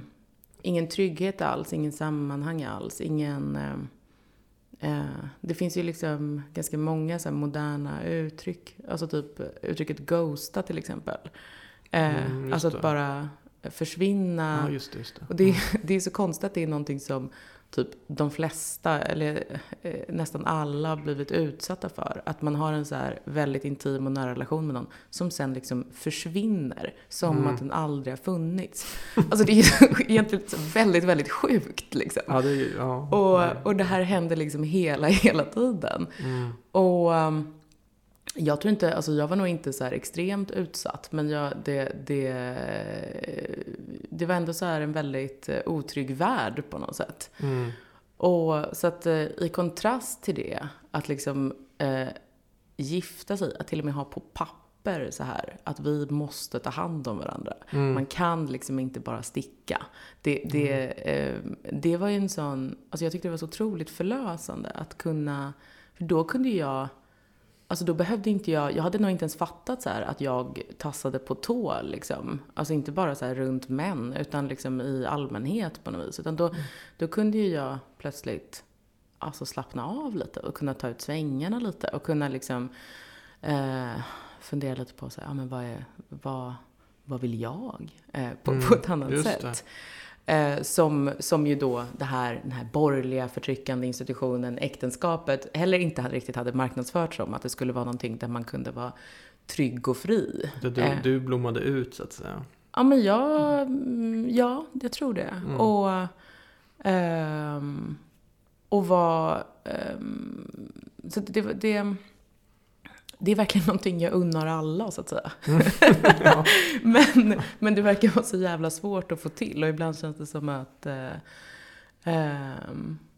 B: ingen trygghet alls, ingen sammanhang alls, ingen... eh, det finns ju liksom ganska många så moderna uttryck. Alltså typ uttrycket ghosta till exempel. Eh,
A: Mm,
B: alltså att bara försvinna.
A: Ja, just det. Just det.
B: Och det, *laughs* det är så konstigt att det är någonting som typ de flesta, eller eh, nästan alla har blivit utsatta för. Att man har en så här väldigt intim och nära relation med någon som sen liksom försvinner. Som
A: Mm.
B: att den aldrig har funnits. Alltså det är ju *laughs* egentligen väldigt, väldigt sjukt liksom.
A: Ja, det ja.
B: Och, och det här händer liksom hela, *laughs* hela tiden.
A: Mm.
B: Och um, jag tror inte, alltså jag var nog inte så extremt utsatt, men jag, det, det, det var ändå så här en väldigt eh, otrygg värld på något sätt.
A: Mm.
B: Och så att eh, i kontrast till det, att liksom eh, gifta sig, att till och med ha på papper så här, att vi måste ta hand om varandra.
A: Mm.
B: Man kan liksom inte bara sticka. Det, det, eh, det var ju en sån, alltså jag tyckte det var så otroligt förlösande att kunna, för då kunde jag, alltså då behövde inte jag, jag hade nog inte ens fattat så här att jag tassade på tå liksom. Alltså inte bara så här runt män, utan liksom i allmänhet på något vis. Utan då, då kunde ju jag plötsligt alltså slappna av lite och kunna ta ut svängarna lite och kunna liksom eh, fundera lite på så här, ja, men vad, är, vad, vad vill jag? Eh, på,
A: Mm,
B: på ett annat
A: just
B: sätt. Eh, som, som ju då det här, den här borgerliga förtryckande institutionen, äktenskapet, heller inte hade, riktigt hade marknadsfört som. Att det skulle vara någonting där man kunde vara trygg och fri.
A: Det, du,
B: Eh.
A: du blommade ut så att säga.
B: Ja, men jag, mm, ja, jag tror det.
A: Mm.
B: Och, ehm, och var, ehm, så det, det, det är verkligen någonting jag unnar alla, så att säga. *laughs*
A: Ja.
B: Men, men det verkar vara så jävla svårt att få till och ibland känns det som att eh,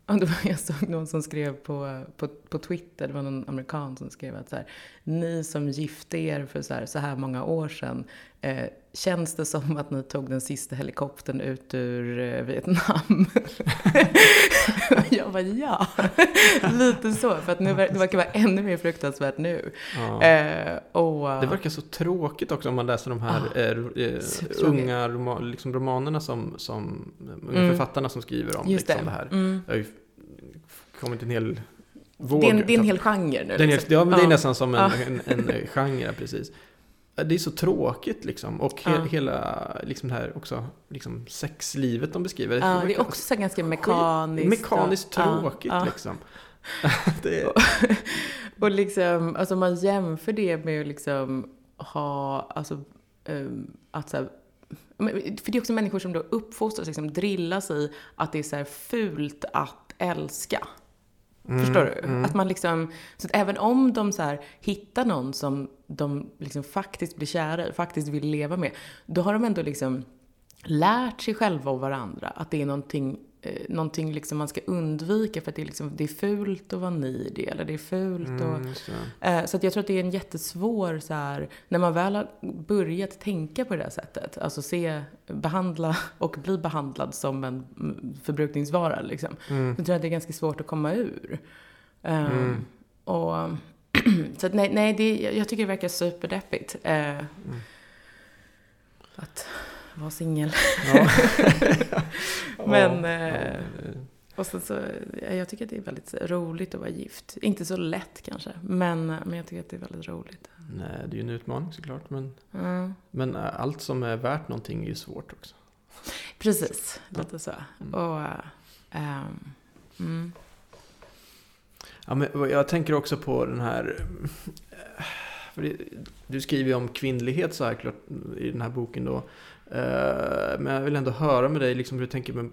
B: var, jag såg någon som skrev på, på, på Twitter, det var någon amerikan som skrev att så här, ni som gifte er för så här, så här många år sedan eh, känns det som att ni tog den sista helikoptern ut ur eh, Vietnam? *laughs* jag bara, ja. *laughs* Lite så, för att nu, det verkar vara ännu mer fruktansvärt nu.
A: Ja.
B: Eh, och,
A: Det verkar så tråkigt också om man läser de här eh, eh,
B: supertråkigt.
A: unga roma, liksom romanerna som, som unga
B: Mm.
A: författarna som skriver om
B: Just
A: liksom
B: det.
A: det här.
B: Mm.
A: Ju kommit en hel våg.
B: Det är, en, det är en hel genre nu.
A: Den
B: liksom.
A: ja, men det är nästan som en,
B: Ja.
A: en, en genre, precis. Det är så tråkigt liksom. Och he, hela liksom det här också, liksom sexlivet de beskriver.
B: Ja, det är också så ganska mekaniskt.
A: Mekaniskt
B: och-
A: tråkigt liksom. *laughs* är, *laughs*
B: Och liksom, alltså man jämför det med att liksom ha, alltså, um, att så här, för det är också människor som då uppfostras, liksom drillas i att det är så fult att älska. Förstår du?
A: mm.
B: Att man liksom, så att även om de så här hittar någon som de liksom faktiskt blir kära i, faktiskt vill leva med, då har de ändå liksom lärt sig själva och varandra att det är någonting, eh, någonting liksom man ska undvika för att det är, liksom, det är fult att vara nidig eller det är fult och...
A: Mm, det.
B: Eh, Så att jag tror att det är en jättesvår så här, när man väl har börjat tänka på det här sättet, alltså se, behandla *laughs* och bli behandlad som en mm, förbrukningsvara liksom.
A: Mm.
B: Så tror jag att det är ganska svårt att komma ur. Eh,
A: Mm.
B: Och, *clears throat* så att nej, nej det, jag tycker det verkar superdeppigt. eh, Att vara singel.
A: Ja. *laughs*
B: Men,
A: Ja,
B: eh. Och sen så, ja, jag tycker att det är väldigt roligt att vara gift. Inte så lätt kanske, men, men jag tycker att det är väldigt roligt.
A: Nej, det är ju en utmaning såklart. Men,
B: Mm.
A: men allt som är värt någonting är ju svårt också.
B: Precis, lite så.
A: Mm.
B: Och, ehm, mm.
A: Ja, men jag tänker också på den här... eh, det, du skriver ju om kvinnlighet så här klart i den här boken då. Eh, Men jag vill ändå höra med dig liksom hur du tänker med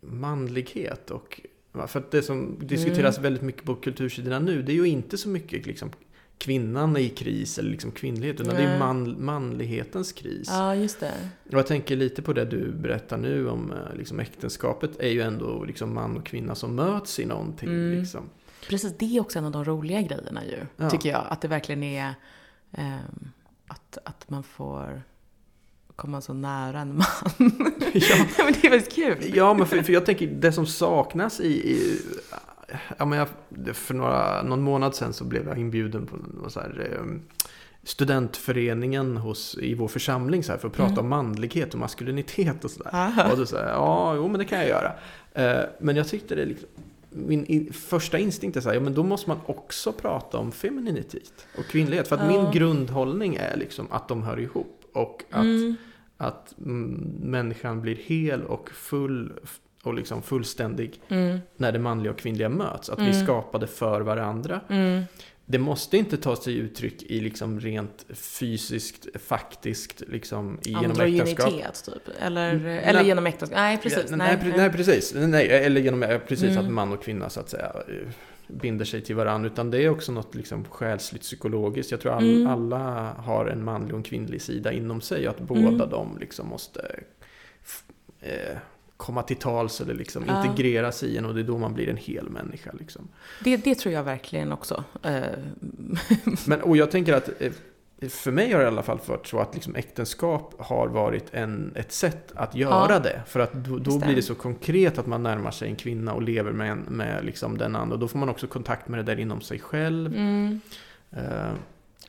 A: manlighet. Och, för att det som diskuteras
B: Mm.
A: väldigt mycket på kultursidorna nu, det är ju inte så mycket liksom kvinnan i kris eller liksom kvinnlighet, utan det är
B: Nej.
A: man, manlighetens kris.
B: Ja, just det.
A: Och jag tänker lite på det du berättar nu om eh, liksom äktenskapet är ju ändå liksom man och kvinna som möts i någonting.
B: Mm.
A: Liksom.
B: Precis, det är också en av de roliga grejerna ju,
A: Ja.
B: tycker jag. Att det verkligen är ehm, att, att man får komma så nära en man. *laughs* *laughs*
A: Ja.
B: men det är väldigt kul.
A: Ja, men för, för jag tänker det som saknas i... i ja, men jag, för några, någon månad sedan så blev jag inbjuden på så här, eh, studentföreningen hos, i vår församling så här, för att prata
B: Mm.
A: om manlighet och maskulinitet och sådär. Och då sa ja, jo men det kan jag göra. Eh, men jag tyckte det liksom, min i, första instinkt är så här, ja men då måste man också prata om femininitet och kvinnlighet. För att
B: Ja.
A: min grundhållning är liksom att de hör ihop. Och att
B: Mm.
A: Att mm, människan blir hel och full och liksom fullständig
B: Mm.
A: när det manliga och kvinnliga möts. Att vi
B: Mm.
A: är skapade för varandra.
B: Mm.
A: Det måste inte ta sig uttryck i liksom rent fysiskt, faktiskt, liksom genom äktenskap.
B: Typ. Eller,
A: Mm,
B: eller
A: nej.
B: genom äktenskap. Nej, precis.
A: Ja, nej, nej, nej, precis. Nej, eller genom eh, precis
B: Mm.
A: att man och kvinna så att säga eh, binder sig till varandra. Utan det är också något liksom själsligt psykologiskt. Jag tror all,
B: Mm.
A: alla har en manlig och en kvinnlig sida inom sig. Och att båda
B: Mm.
A: de liksom måste eh, komma till tals eller liksom
B: Ja.
A: integreras i en. Och det är då man blir en hel människa. Liksom.
B: Det, det tror jag verkligen också. Eh, *laughs*
A: Men, och jag tänker att eh, för mig har det i alla fall varit så att liksom äktenskap har varit en, ett sätt att göra
B: Ja.
A: det. För att då, då blir det så konkret att man närmar sig en kvinna och lever med, med liksom den andra. Och då får man också kontakt med det där inom sig själv.
B: mm,
A: Eh,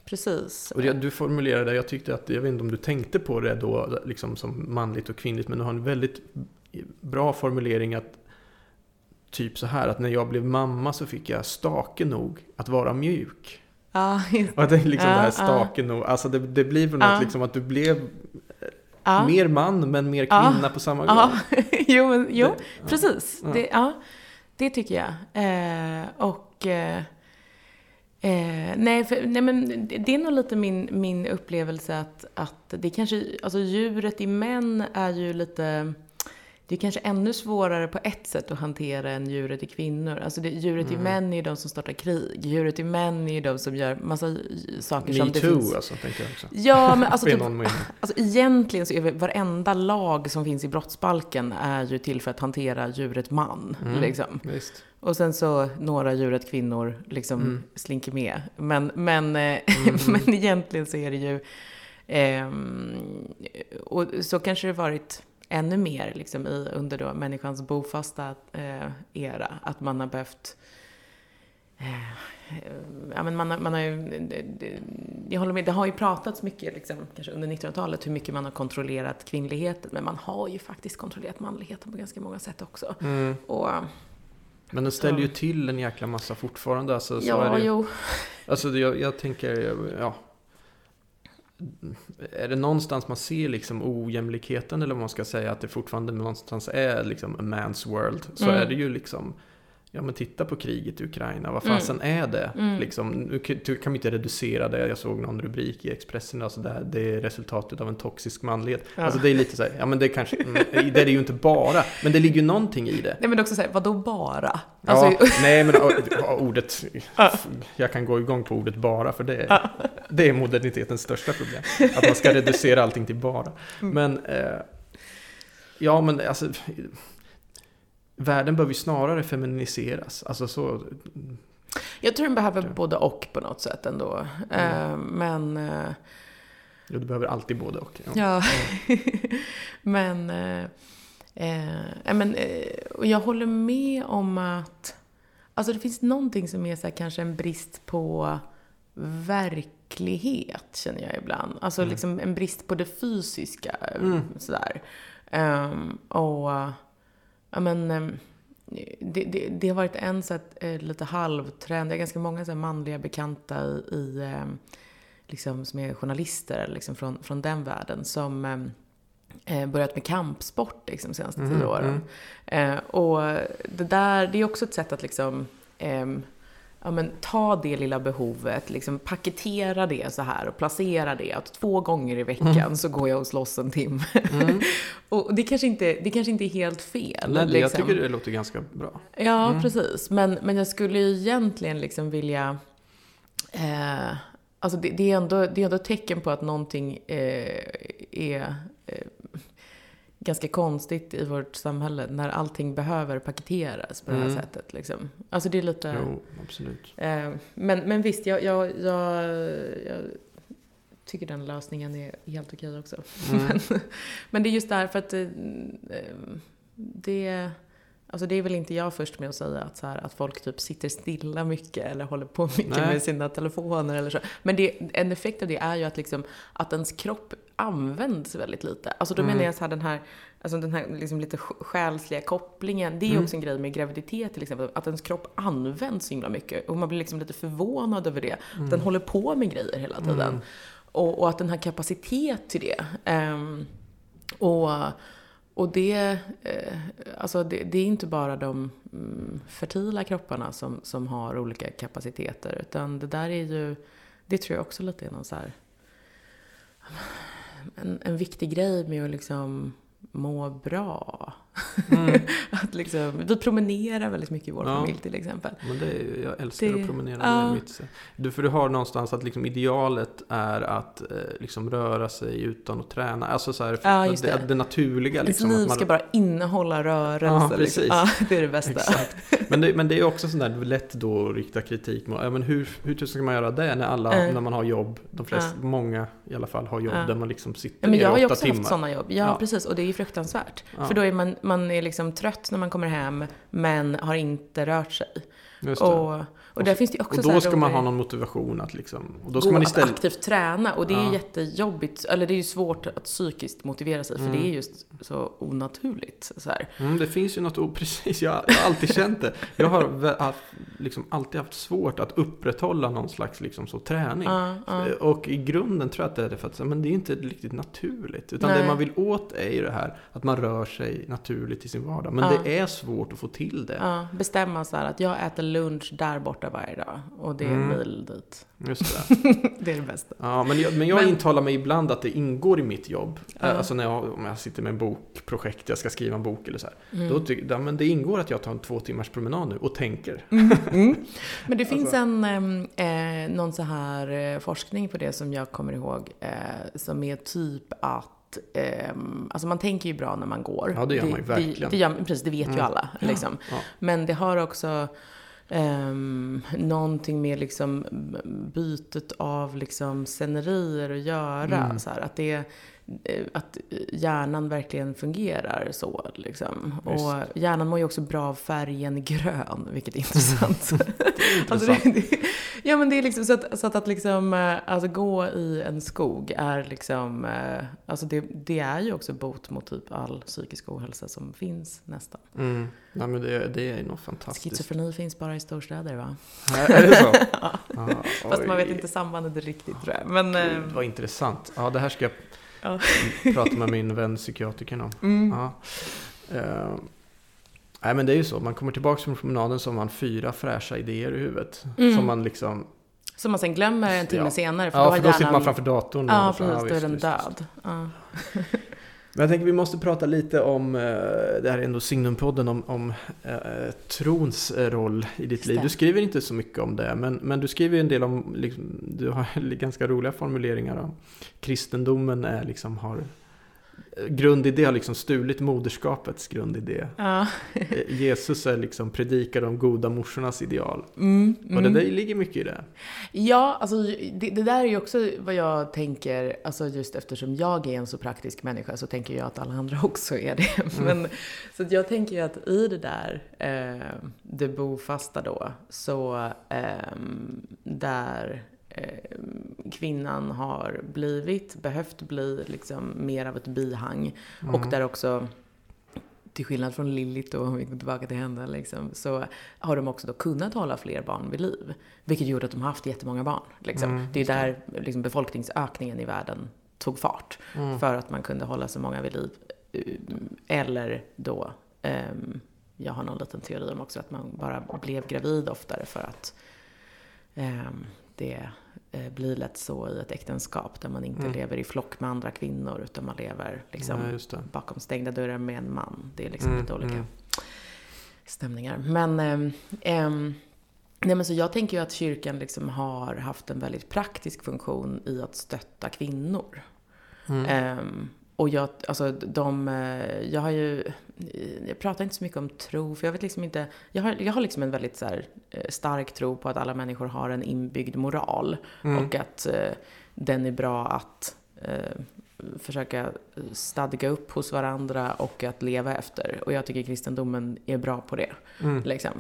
B: precis.
A: och det, du formulerade jag tyckte att, jag vet inte om du tänkte på det då, liksom som manligt och kvinnligt, men du har en väldigt bra formulering att Typ så här att när jag blev mamma så fick jag stake nog att vara mjuk.
B: Ja, just-
A: Och att det är liksom
B: Ja,
A: det här staken och, alltså det, det blir väl något liksom att du blev mer man men mer kvinna på samma gång. *laughs*
B: Jo, men, jo
A: Det-
B: precis. Det, ja, det tycker jag. Eh, och... Eh, eh, nej, för, nej, men det, det är nog lite min, min upplevelse att, att det kanske... Alltså djuret i män är ju lite... Det är kanske ännu svårare på ett sätt att hantera än djuret i kvinnor. Alltså det, djuret i
A: Mm.
B: män är ju de som startar krig. Djuret i män är ju de som gör massa saker som
A: Me
B: det
A: too
B: finns...
A: alltså, tänker jag också.
B: Ja, men alltså *laughs* typ. *laughs* Alltså egentligen så är varenda lag som finns i brottsbalken är ju till för att hantera djuret man.
A: Mm.
B: Liksom.
A: Visst.
B: Och sen så några djuret kvinnor liksom
A: Mm.
B: slinker med. Men, men, eh,
A: Mm. *laughs*
B: men egentligen så är det ju Ehm, och så kanske det varit ännu mer liksom, i, under då människans bofasta eh, era. Att man har behövt eh, ja, men man, har, man har ju, det, jag håller med, det har ju pratats mycket, liksom, kanske under 1900-talet, hur mycket man har kontrollerat kvinnligheten. Men man har ju faktiskt kontrollerat manligheten på ganska många sätt också.
A: Mm.
B: Och,
A: Men den ställer ju till en jäkla massa fortfarande. Alltså, så
B: ja,
A: är det,
B: jo.
A: Alltså jag, jag tänker, ja. Är det någonstans man ser liksom ojämlikheten eller vad man ska säga att det fortfarande någonstans är liksom a man's world. Så
B: Mm.
A: är det ju liksom, ja men titta på kriget i Ukraina, vad
B: Mm.
A: fasen är det?
B: Mm.
A: Liksom, nu kan vi inte reducera det, jag såg någon rubrik i Expressen, alltså det, här, det är resultatet av en toxisk manlighet.
B: Ja.
A: Alltså det är lite så här, ja men det kanske, mm, det är ju inte bara, men det ligger ju någonting i det.
B: Nej men också såhär, vadå bara?
A: Ja,
B: Alltså,
A: nej men *laughs* ja, ordet, jag kan gå igång på ordet bara för det, är- det är modernitetens största problem. Att man ska reducera allting till bara.
B: Mm.
A: Men, eh, ja men alltså, världen behöver ju snarare feminiseras. Alltså så,
B: jag tror den behöver både och på något sätt ändå. Eh, men... eh,
A: jo, du behöver alltid både och. Ja.
B: Ja, *laughs* men, eh, eh, men och jag håller med om att alltså det finns någonting som är så här, kanske en brist på verklighet, känner jag ibland. Alltså
A: Mm.
B: liksom en brist på det fysiska.
A: Mm.
B: Sådär. Ehm, och, ja men, ehm, det, det, det har varit en så att, eh, lite halvtrend. Jag har ganska många så här, manliga bekanta i, i ehm, liksom, som är journalister liksom, från, från den världen som ehm, eh, börjat med kampsport liksom, de senaste tio åren. Eh, och det där, det är också ett sätt att liksom ehm, ja, men, ta det lilla behovet, liksom paketera det så här och placera det. Att två gånger i veckan så går jag och slåss en timme.
A: Mm. *laughs*
B: och det kanske, inte, det kanske inte är helt fel.
A: Nej, det, jag
B: liksom.
A: tycker det låter ganska bra.
B: Ja,
A: Mm.
B: precis. Men, men jag skulle ju egentligen liksom vilja... Eh, alltså det, det, är ändå, det är ändå ett tecken på att någonting eh, är eh, ganska konstigt i vårt samhälle när allting behöver paketeras på det här
A: Mm.
B: sättet. Liksom. Alltså det är lite...
A: Jo, absolut.
B: Eh, men, men visst, jag, jag, jag, jag tycker den lösningen är helt okej också.
A: Mm. *laughs*
B: Men, men det är just därför att det, det, alltså det är väl inte jag först med att säga att, så här, att folk typ sitter stilla mycket eller håller på mycket
A: Nej.
B: med sina telefoner eller så. Men det, en effekt av det är ju att, liksom, att ens kropp används väldigt lite. Alltså då
A: Mm.
B: menar jag så här den här, alltså den här liksom lite sj- själsliga kopplingen. Det är
A: Mm.
B: också en grej med graviditet till exempel, att ens kropp används så himla mycket. Och man blir liksom lite förvånad över det. Att den håller på med grejer hela tiden.
A: Mm.
B: Och, och att den har kapacitet till det. Ehm, och, och det, eh, alltså det, det är inte bara de mm, fertila kropparna som, som har olika kapaciteter. Utan det där är ju, det tror jag också lite är någon så här, en, en viktig grej med att liksom må bra.
A: Mm. *laughs*
B: att liksom, vi promenerar väldigt mycket i vår
A: Ja.
B: familj till exempel.
A: Men det jag älskar
B: Det-
A: att promenera.
B: ja.
A: Det mitt, du, för du har någonstans att liksom idealet är att eh, liksom röra sig utan att träna. Alltså så här,
B: Ja,
A: det,
B: det.
A: det naturliga. Liksom,
B: liv
A: att man,
B: ska bara innehålla rörelse.
A: Ja,
B: liksom.
A: precis.
B: Ja, det är det bästa.
A: Exakt. *laughs* Men det, men det är också sådär lätt då att rikta kritik mot, ja, men hur, hur tusan ska man göra det när alla,
B: Mm.
A: när man har jobb, de flesta, många i alla fall har jobb där man liksom sitter
B: Ja, men jag har ju också
A: timmar.
B: haft sådana jobb. Ja, precis. Och det är ju fruktansvärt. För då är man, man är liksom trött när man kommer hem, men har inte rört sig.
A: just det.
B: Och, och där finns det också
A: och då ska man ha någon motivation att liksom, och då ska man
B: att
A: istället,
B: aktivt träna. Och det är
A: Ja.
B: jättejobbigt, eller det är ju svårt att psykiskt motivera sig, för
A: Mm.
B: det är just så onaturligt. Så.
A: Mm, det finns ju något, *laughs* precis, jag, har alltid känt det. Jag har liksom alltid haft svårt att upprätthålla någon slags liksom, så, träning.
B: Ja, ja.
A: Och i grunden tror jag att det är det för att men det är inte riktigt naturligt. Utan
B: Nej.
A: det man vill åt är ju det här att man rör sig naturligt i sin vardag. Men det är svårt att få till det.
B: Bestämma så här att jag äter lunch där borta varje dag. Och det är en
A: Mm.
B: mil dit.
A: Just det. *laughs*
B: Det är det bästa.
A: Ja, men jag, men jag
B: Men-
A: intalar mig ibland att det ingår i mitt jobb.
B: Ja.
A: Alltså när jag, om jag sitter med en bokprojekt, jag ska skriva en bok eller så här.
B: Mm.
A: Då tycker ja, men det ingår att jag tar en två timmars promenad nu och tänker.
B: Mm. Men det *laughs* finns
A: Alltså-
B: en, eh, någon så här eh, forskning på det som jag kommer ihåg, eh, som är typ att alltså man tänker ju bra när man går.
A: Ja, det gör man ju verkligen.
B: Det, det gör, precis, det vet ju alla. Liksom.
A: Ja.
B: Men det har också Um, någonting med liksom bytet av liksom scenerier att göra. Mm. Så här, att, det, att hjärnan verkligen fungerar så. Liksom. Och hjärnan mår ju också bra av färgen grön, vilket är *laughs* intressant. det är *laughs* intressant. alltså det, ja men det är liksom så att, så att, att liksom, eh, alltså gå i en skog är liksom, eh, alltså det, det är ju också bot mot typ all psykisk ohälsa som finns nästan.
A: Mm. Ja men det, det är nog fantastiskt.
B: Schizofreni finns bara i storstäder va?
A: är det så? *laughs*
B: ja. Ah, Fast man vet inte sambandet riktigt tror jag. Men,
A: Gud, eh, vad intressant. Ja det här ska jag ja. med min vän psykiatrikern om.
B: Mm. Ja.
A: Uh, Nej men det är ju så, man kommer tillbaka från promenaden så har man fyra fräscha idéer i huvudet. Mm. Som man liksom...
B: Som man sen glömmer en timme ja. senare.
A: För ja, då för då sitter man framför datorn.
B: Ja, precis. Då är den död. Ja. *laughs*
A: Men jag tänker vi måste prata lite om, eh, det här är ändå Signumpodden, om, om äh, trons roll i ditt liv. Du skriver inte så mycket om det, men, men du skriver en del om, liksom, du har *laughs* ganska roliga formuleringar om kristendomen är liksom, har grundidé har liksom stulit moderskapets grundidé.
B: Ja.
A: Eh, Jesus är liksom predikar de goda morsornas ideal.
B: Mm,
A: mm. Och det där ligger mycket i det.
B: Ja, alltså det, det, där är ju också vad jag tänker, alltså just eftersom jag är en så praktisk människa så tänker jag att alla andra *laughs* också är det. Mm. Men, så jag tänker ju att i det där, eh, det bofasta då, så eh, där kvinnan har blivit, behövt bli liksom mer av ett bihang. Mm. Och där också, till skillnad från Lilith och om vi går tillbaka till henne, liksom, så har de också då kunnat hålla fler barn vid liv. Vilket gjorde att de har haft jättemånga barn. Liksom. Mm, det är där liksom, befolkningsökningen i världen tog fart. Mm. För att man kunde hålla så många vid liv. Eller då, um, jag har någon liten teori om också, att man bara blev gravid oftare för att um, det eh, blir lätt så i ett äktenskap där man inte mm. lever i flock med andra kvinnor utan man lever liksom ja, bakom stängda dörrar med en man. Det är liksom mm, lite olika mm. stämningar. Men, eh, nej, men så jag tänker ju att kyrkan liksom har haft en väldigt praktisk funktion i att stötta kvinnor. Eh, och jag, alltså de, eh, jag har ju, jag pratar inte så mycket om tro, för jag vet liksom inte, jag har, jag har liksom en väldigt så här, eh, stark tro på att alla människor har en inbyggd moral. Mm. Och att eh, den är bra att eh, försöka stadga upp hos varandra och att leva efter. Och jag tycker kristendomen är bra på det. Mm. Liksom.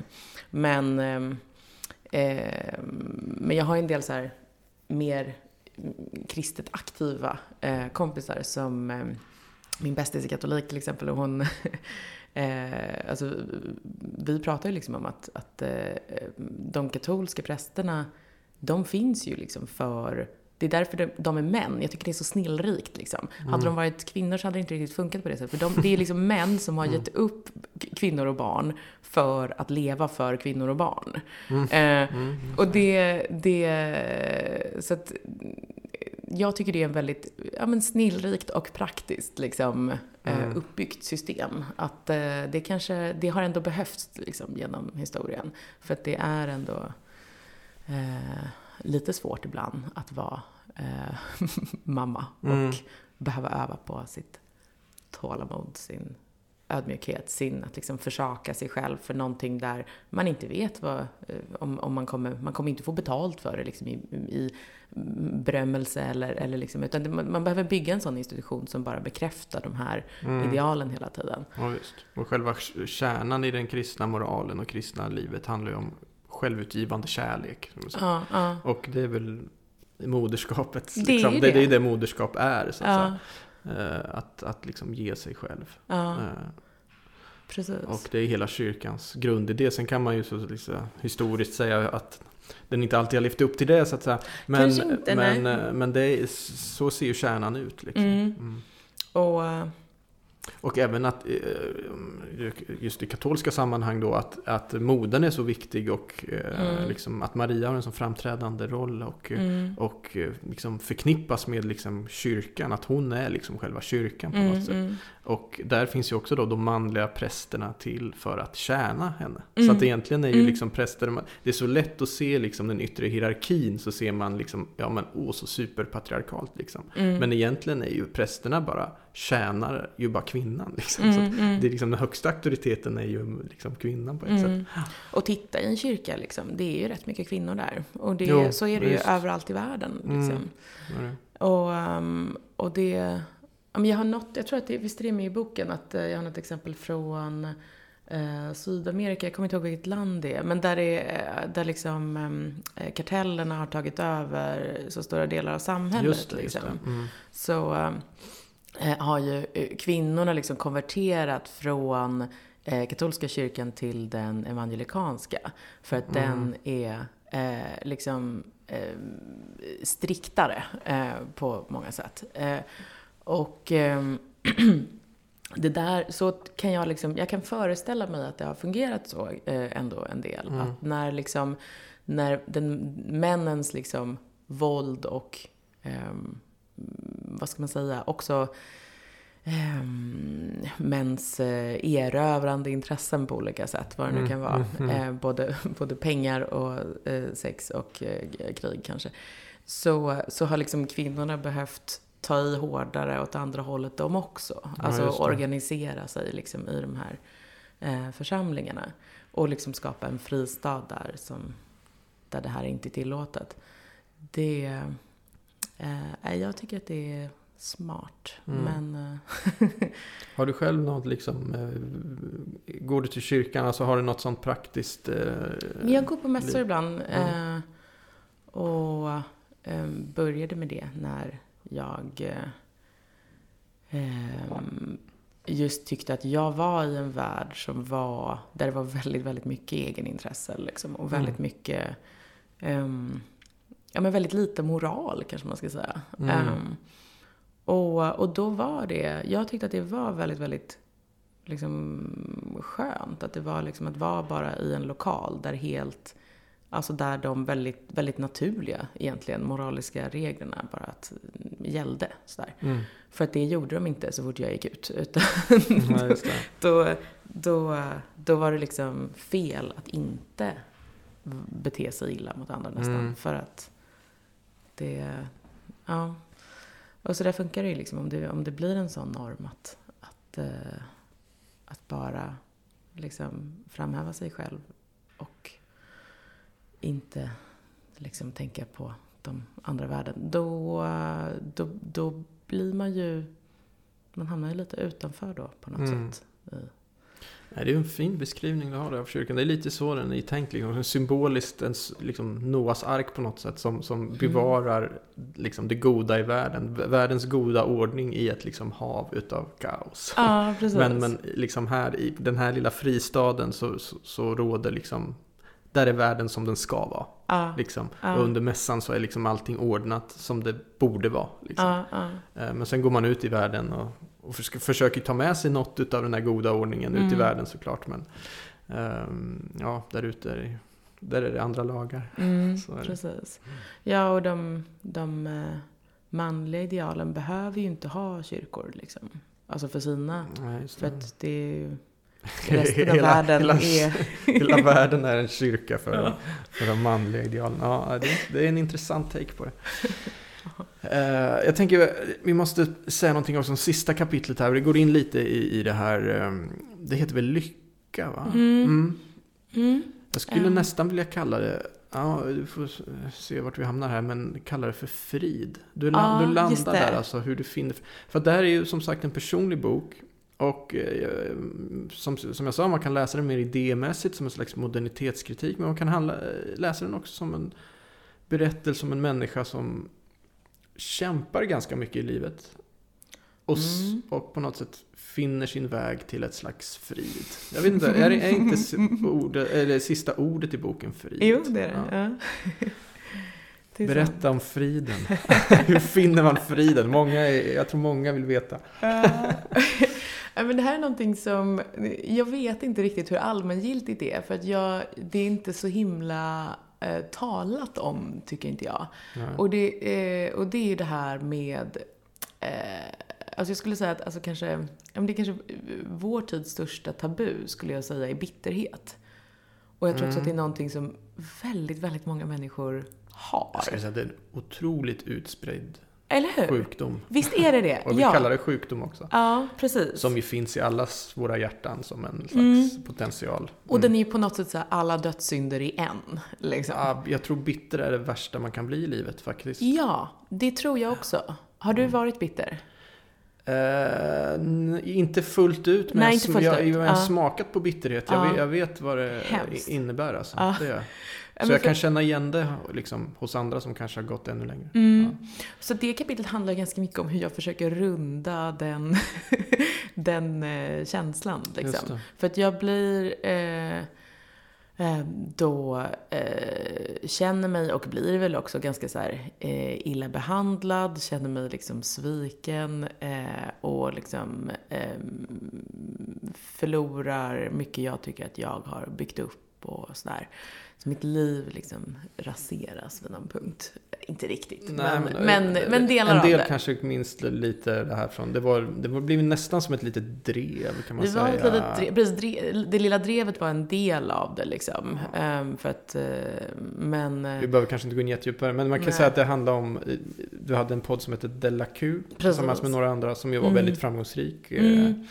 B: Men, eh, men jag har en del så här mer kristet aktiva eh, kompisar som eh, min bästis är katolik till exempel och hon *laughs* eh, alltså, vi pratar ju liksom om att, att eh, de katolska prästerna de finns ju liksom för det är därför de är män. Jag tycker det är så snillrikt. Liksom. Mm. Hade de varit kvinnor så hade det inte riktigt funkat på det sättet. För de, det är liksom män som har mm. gett upp kvinnor och barn för att leva för kvinnor och barn. Mm. Eh, mm. och det, det, så att jag tycker det är en väldigt ja, men snillrikt och praktiskt liksom, eh, mm. uppbyggt system. Att eh, det kanske, det har ändå behövts liksom, genom historien. För att det är ändå eh, lite svårt ibland att vara eh, *laughs* mamma och mm. behöva öva på sitt tålamod, sin ödmjukhet, sin att liksom försaka sig själv för någonting där man inte vet vad, eh, om, om man kommer, man kommer inte få betalt för det liksom i, i berömmelse eller, eller liksom, utan det, man behöver bygga en sån institution som bara bekräftar de här mm. idealen hela tiden.
A: Ja, visst. Och själva kärnan i den kristna moralen och kristna livet handlar ju om självutgivande kärlek.
B: Ja, ja.
A: Och det är väl moderskapet. Det liksom. är det. Det, är det moderskap är. Så att, ja. uh, att, att liksom ge sig själv.
B: Uh, Precis.
A: Och det är hela kyrkans grundidé. Sen kan man ju så liksom, historiskt säga att den inte alltid har levt upp till det så att säga. Men, inte, men, nej. Eh, men det är, så ser ju kärnan ut. Liksom.
B: Mm. Mm. Och
A: och även att, eh, just i katolska sammanhang då, att, att modern är så viktig och eh, mm. liksom, att Maria har en så framträdande roll och, mm. och eh, liksom förknippas med liksom kyrkan, att hon är liksom själva kyrkan på något mm, sätt. Mm. Och där finns ju också då de manliga prästerna till för att tjäna henne. Så att mm. egentligen är ju mm. liksom präster, det är så lätt att se liksom den yttre hierarkin så ser man liksom, ja men åh så superpatriarkalt liksom. Men egentligen är ju prästerna bara tjänar ju bara kvinnan. Liksom. så
B: Mm, mm.
A: det är liksom, den högsta auktoriteten är ju liksom kvinnan på ett
B: Mm.
A: sätt.
B: Och titta i en kyrka, liksom, det är ju rätt mycket kvinnor där. Och det,
A: Jo,
B: så är det ju
A: visst.
B: överallt i världen. Liksom.
A: Mm.
B: Och, ehm, och det... Jag har något, jag tror att det, visst är det med i boken, att eh, jag har något exempel från eh, Sydamerika, jag kommer inte ihåg vilket land det är, men där, är, där liksom eh, kartellerna har tagit över så stora delar av samhället.
A: Just det, just
B: liksom.
A: det. Mm.
B: så eh, har ju eh, kvinnorna liksom konverterat från eh, katolska kyrkan till den evangelikanska. För att
A: Mm.
B: den är eh, liksom eh, striktare eh, på många sätt. Eh, och ehm, *clears throat* det där, så kan jag liksom, jag kan föreställa mig att det har fungerat så eh, ändå en del.
A: Mm.
B: Att när liksom, när den, männens liksom våld och, ehm, vad ska man säga, också ehm, mäns eh, erövrande intressen på olika sätt, vad det nu
A: Mm,
B: kan vara.
A: mm, mm.
B: Eh, både, *laughs* både pengar och eh, sex och eh, krig kanske. Så, så har liksom kvinnorna behövt ta i hårdare åt andra hållet de också.
A: Ja,
B: Alltså organisera sig liksom i de här eh, församlingarna. Och liksom skapa en fristad där, som, där det här inte är tillåtet. Det, eh, jag tycker att det är smart.
A: Mm.
B: Men eh, *laughs*
A: Har du själv något liksom, eh, går du till kyrkan, alltså har du något sånt praktiskt? Eh,
B: jag går på mässor ibland.
A: Mm.
B: Eh, och eh, började med det när jag eh, just tyckte att jag var i en värld som var, där det var väldigt, väldigt mycket egenintresse liksom, och väldigt
A: Mm.
B: mycket, ehm, ja men väldigt lite moral kanske man ska säga.
A: Mm.
B: Ehm, och, och då var det, jag tyckte att det var väldigt, väldigt liksom skönt. Att det var liksom att vara bara i en lokal där helt, alltså där de väldigt, väldigt naturliga egentligen moraliska reglerna bara att, gällde. Sådär.
A: Mm.
B: För att det gjorde de inte så fort jag gick ut. Utan *laughs*
A: det. *laughs*
B: då, då, då var det liksom fel att inte bete sig illa mot andra nästan.
A: Mm.
B: För att det, ja. Och så där funkar det ju liksom om det, om det blir en sån norm att, att, eh, att bara liksom framhäva sig själv inte liksom tänka på de andra värden. Då, då, då blir man ju, man hamnar ju lite utanför då på något
A: Mm.
B: sätt.
A: Nej, det är en fin beskrivning du har där av kyrkan. Det är lite så den är tänkt. Liksom. Symboliskt en liksom, Noas ark på något sätt. Som,
B: Mm.
A: som bevarar liksom, det goda i världen. Världens goda ordning i ett liksom, hav utav kaos.
B: Ja.
A: Men, men liksom här i den här lilla fristaden så, så, så råder liksom där är världen som den ska vara.
B: ja,
A: Liksom.
B: Ja.
A: Och under mässan så är liksom allting ordnat som det borde vara. Liksom. Eh, Men sen går man ut i världen och, och förs- försöker ta med sig något av den här goda ordningen ut i
B: Mm.
A: världen såklart. Men ehm, ja, där ute är det, där är det andra lagar.
B: Mm, *laughs*
A: är det.
B: precis. Ja, och de, de eh, manliga idealen behöver ju inte ha kyrkor liksom. Alltså för sina.
A: Nej,
B: För att det är resten av *laughs*
A: Hela-
B: världen
A: hela-
B: är... *laughs*
A: Hela världen är en kyrka för,
B: Ja.
A: för de manliga idealen. Ja, det, det är en intressant take på det. *laughs* Eh, jag tänker, vi måste säga någonting också om sista kapitlet här. Det går in lite i, i det här, ehm, det heter väl lycka va?
B: Mm. Mm.
A: Jag skulle nästan vilja kalla det, ja du får se vart vi hamnar här, men kalla det för frid. Du,
B: Ja,
A: du landar där alltså, hur du finner, för det här är ju som sagt en personlig bok. Och eh, som, som jag sa, man kan läsa den mer idémässigt som en slags modernitetskritik. Men man kan handla, läsa den också som en berättelse om en människa som kämpar ganska mycket i livet. Och,
B: Mm.
A: och på något sätt finner sin väg till ett slags frid. Jag vet inte, är, är inte *laughs* ordet, eller sista ordet i boken frid?
B: Jo, det är det.
A: Ja.
B: Ja. *laughs* Det är sant.
A: Berätta om friden. *laughs* Hur finner man friden? Många jag tror många vill veta.
B: Ja. Men det här är någonting som, jag vet inte riktigt hur allmängiltigt det är, för att jag, det är inte så himla eh, talat om, tycker inte jag.
A: Ja.
B: Och det, eh, och det är ju det här med, eh, alltså jag skulle säga att alltså kanske, ja, men det är kanske vår tids största tabu, skulle jag säga, är bitterhet. Och jag tror också
A: Mm.
B: att det är någonting som väldigt, väldigt många människor har.
A: Jag skulle säga att det är en otroligt utspridd
B: Eller hur?
A: sjukdom.
B: Visst är det det? *laughs*
A: Och vi
B: ja.
A: kallar det sjukdom också.
B: Ja, precis.
A: Som ju finns i allas våra hjärtan som en slags
B: Mm.
A: potential.
B: Och den är ju på något sätt så här, alla dödssynder i en. Liksom.
A: Ja, jag tror bitter är det värsta man kan bli i livet faktiskt.
B: Ja, det tror jag också. Har
A: Mm.
B: du varit bitter?
A: N- inte fullt ut, men
B: Nej,
A: jag,
B: fullt
A: jag, jag har
B: Ja.
A: smakat på bitterhet. Jag,
B: Ja.
A: vet, jag vet vad det
B: Hemskt.
A: innebär. Alltså. Det Så jag kan känna igen det liksom, hos andra som kanske har gått ännu längre.
B: Mm. Så det kapitlet handlar ganska mycket om hur jag försöker runda den, *laughs* den eh, känslan. Liksom. För att jag blir eh, eh, då eh, känner mig och blir väl också ganska så här eh, illa behandlad, känner mig liksom sviken eh, och liksom eh, förlorar mycket jag tycker att jag har byggt upp och sådär. Så mitt liv liksom raseras vid någon punkt. Inte riktigt, men, men, men,
A: eh,
B: delar
A: En
B: av
A: del
B: det.
A: kanske minns lite det här från. Det var, det var blivit nästan som ett litet drev kan man
B: Det
A: säga.
B: var ett litet drev, precis, drev, det lilla drevet var en del av det liksom. Ehm, för att, eh, men... eh,
A: Vi behöver kanske inte gå in jättedjupare, men man kan
B: Nej.
A: säga att det handlar om, du hade en podd som hette Della Q,
B: Precis.
A: tillsammans med några andra, som ju var
B: Mm.
A: väldigt framgångsrik.
B: Mm.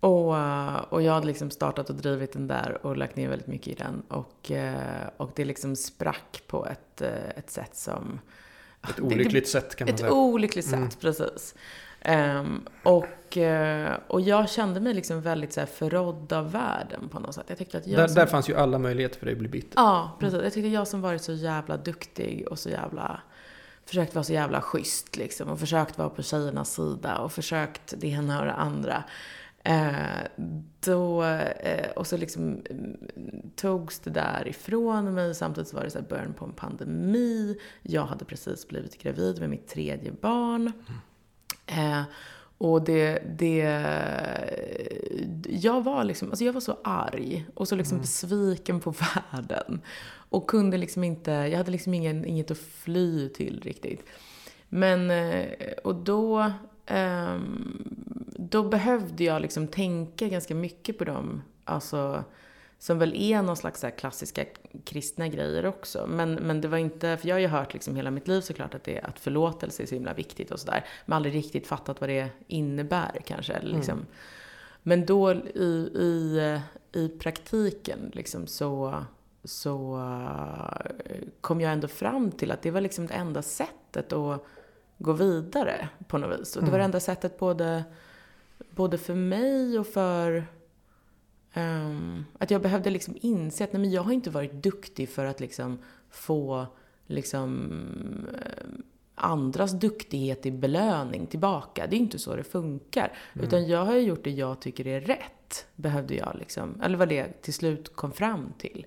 B: Och, eh, och jag hade liksom startat och drivit den där och lagt ner väldigt mycket i den. Och, eh, och det liksom sprack på ett, eh, ett sätt som...
A: Ett
B: Det-
A: olyckligt sätt kan man
B: Ett
A: säga.
B: olyckligt sätt,
A: Mm.
B: precis. Ehm, och, och jag kände mig liksom väldigt så här förrådd av världen på något sätt. Jag tyckte att jag
A: Där,
B: som,
A: där fanns ju alla möjligheter för dig att bli bitter.
B: Ja, precis. Jag tyckte jag som varit så jävla duktig och så jävla försökt vara så jävla schysst liksom och försökt vara på tjejernas sida och försökt det ena och det andra. Eh, då, eh, och så liksom mm, togs det där ifrån mig. Samtidigt så var det så här början på en pandemi. Jag hade precis blivit gravid med mitt tredje barn. Eh, och det, det, jag var liksom, alltså jag var så arg och så liksom besviken på *laughs* världen. Och kunde liksom inte, jag hade liksom ingen, inget att fly till riktigt. Men, eh, och då, då behövde jag liksom tänka ganska mycket på dem, alltså som väl är någon slags så klassiska kristna grejer också. Men, men det var inte, för jag har ju hört liksom hela mitt liv såklart att, det, att förlåtelse är så himla viktigt och sådär. Men aldrig riktigt fattat vad det innebär kanske. Eller liksom. Men då i, i, i praktiken liksom så, så eh, kom jag ändå fram till att det var liksom det enda sättet att gå vidare på något vis. Och det var det enda sättet både, både för mig och för Ehm, att jag behövde liksom inse att nej, men jag har inte varit duktig för att liksom få liksom, ehm, andras duktighet i belöning tillbaka. Det är inte så det funkar. Utan jag har ju gjort det jag tycker är rätt. Behövde jag liksom, eller vad det till slut kom fram till.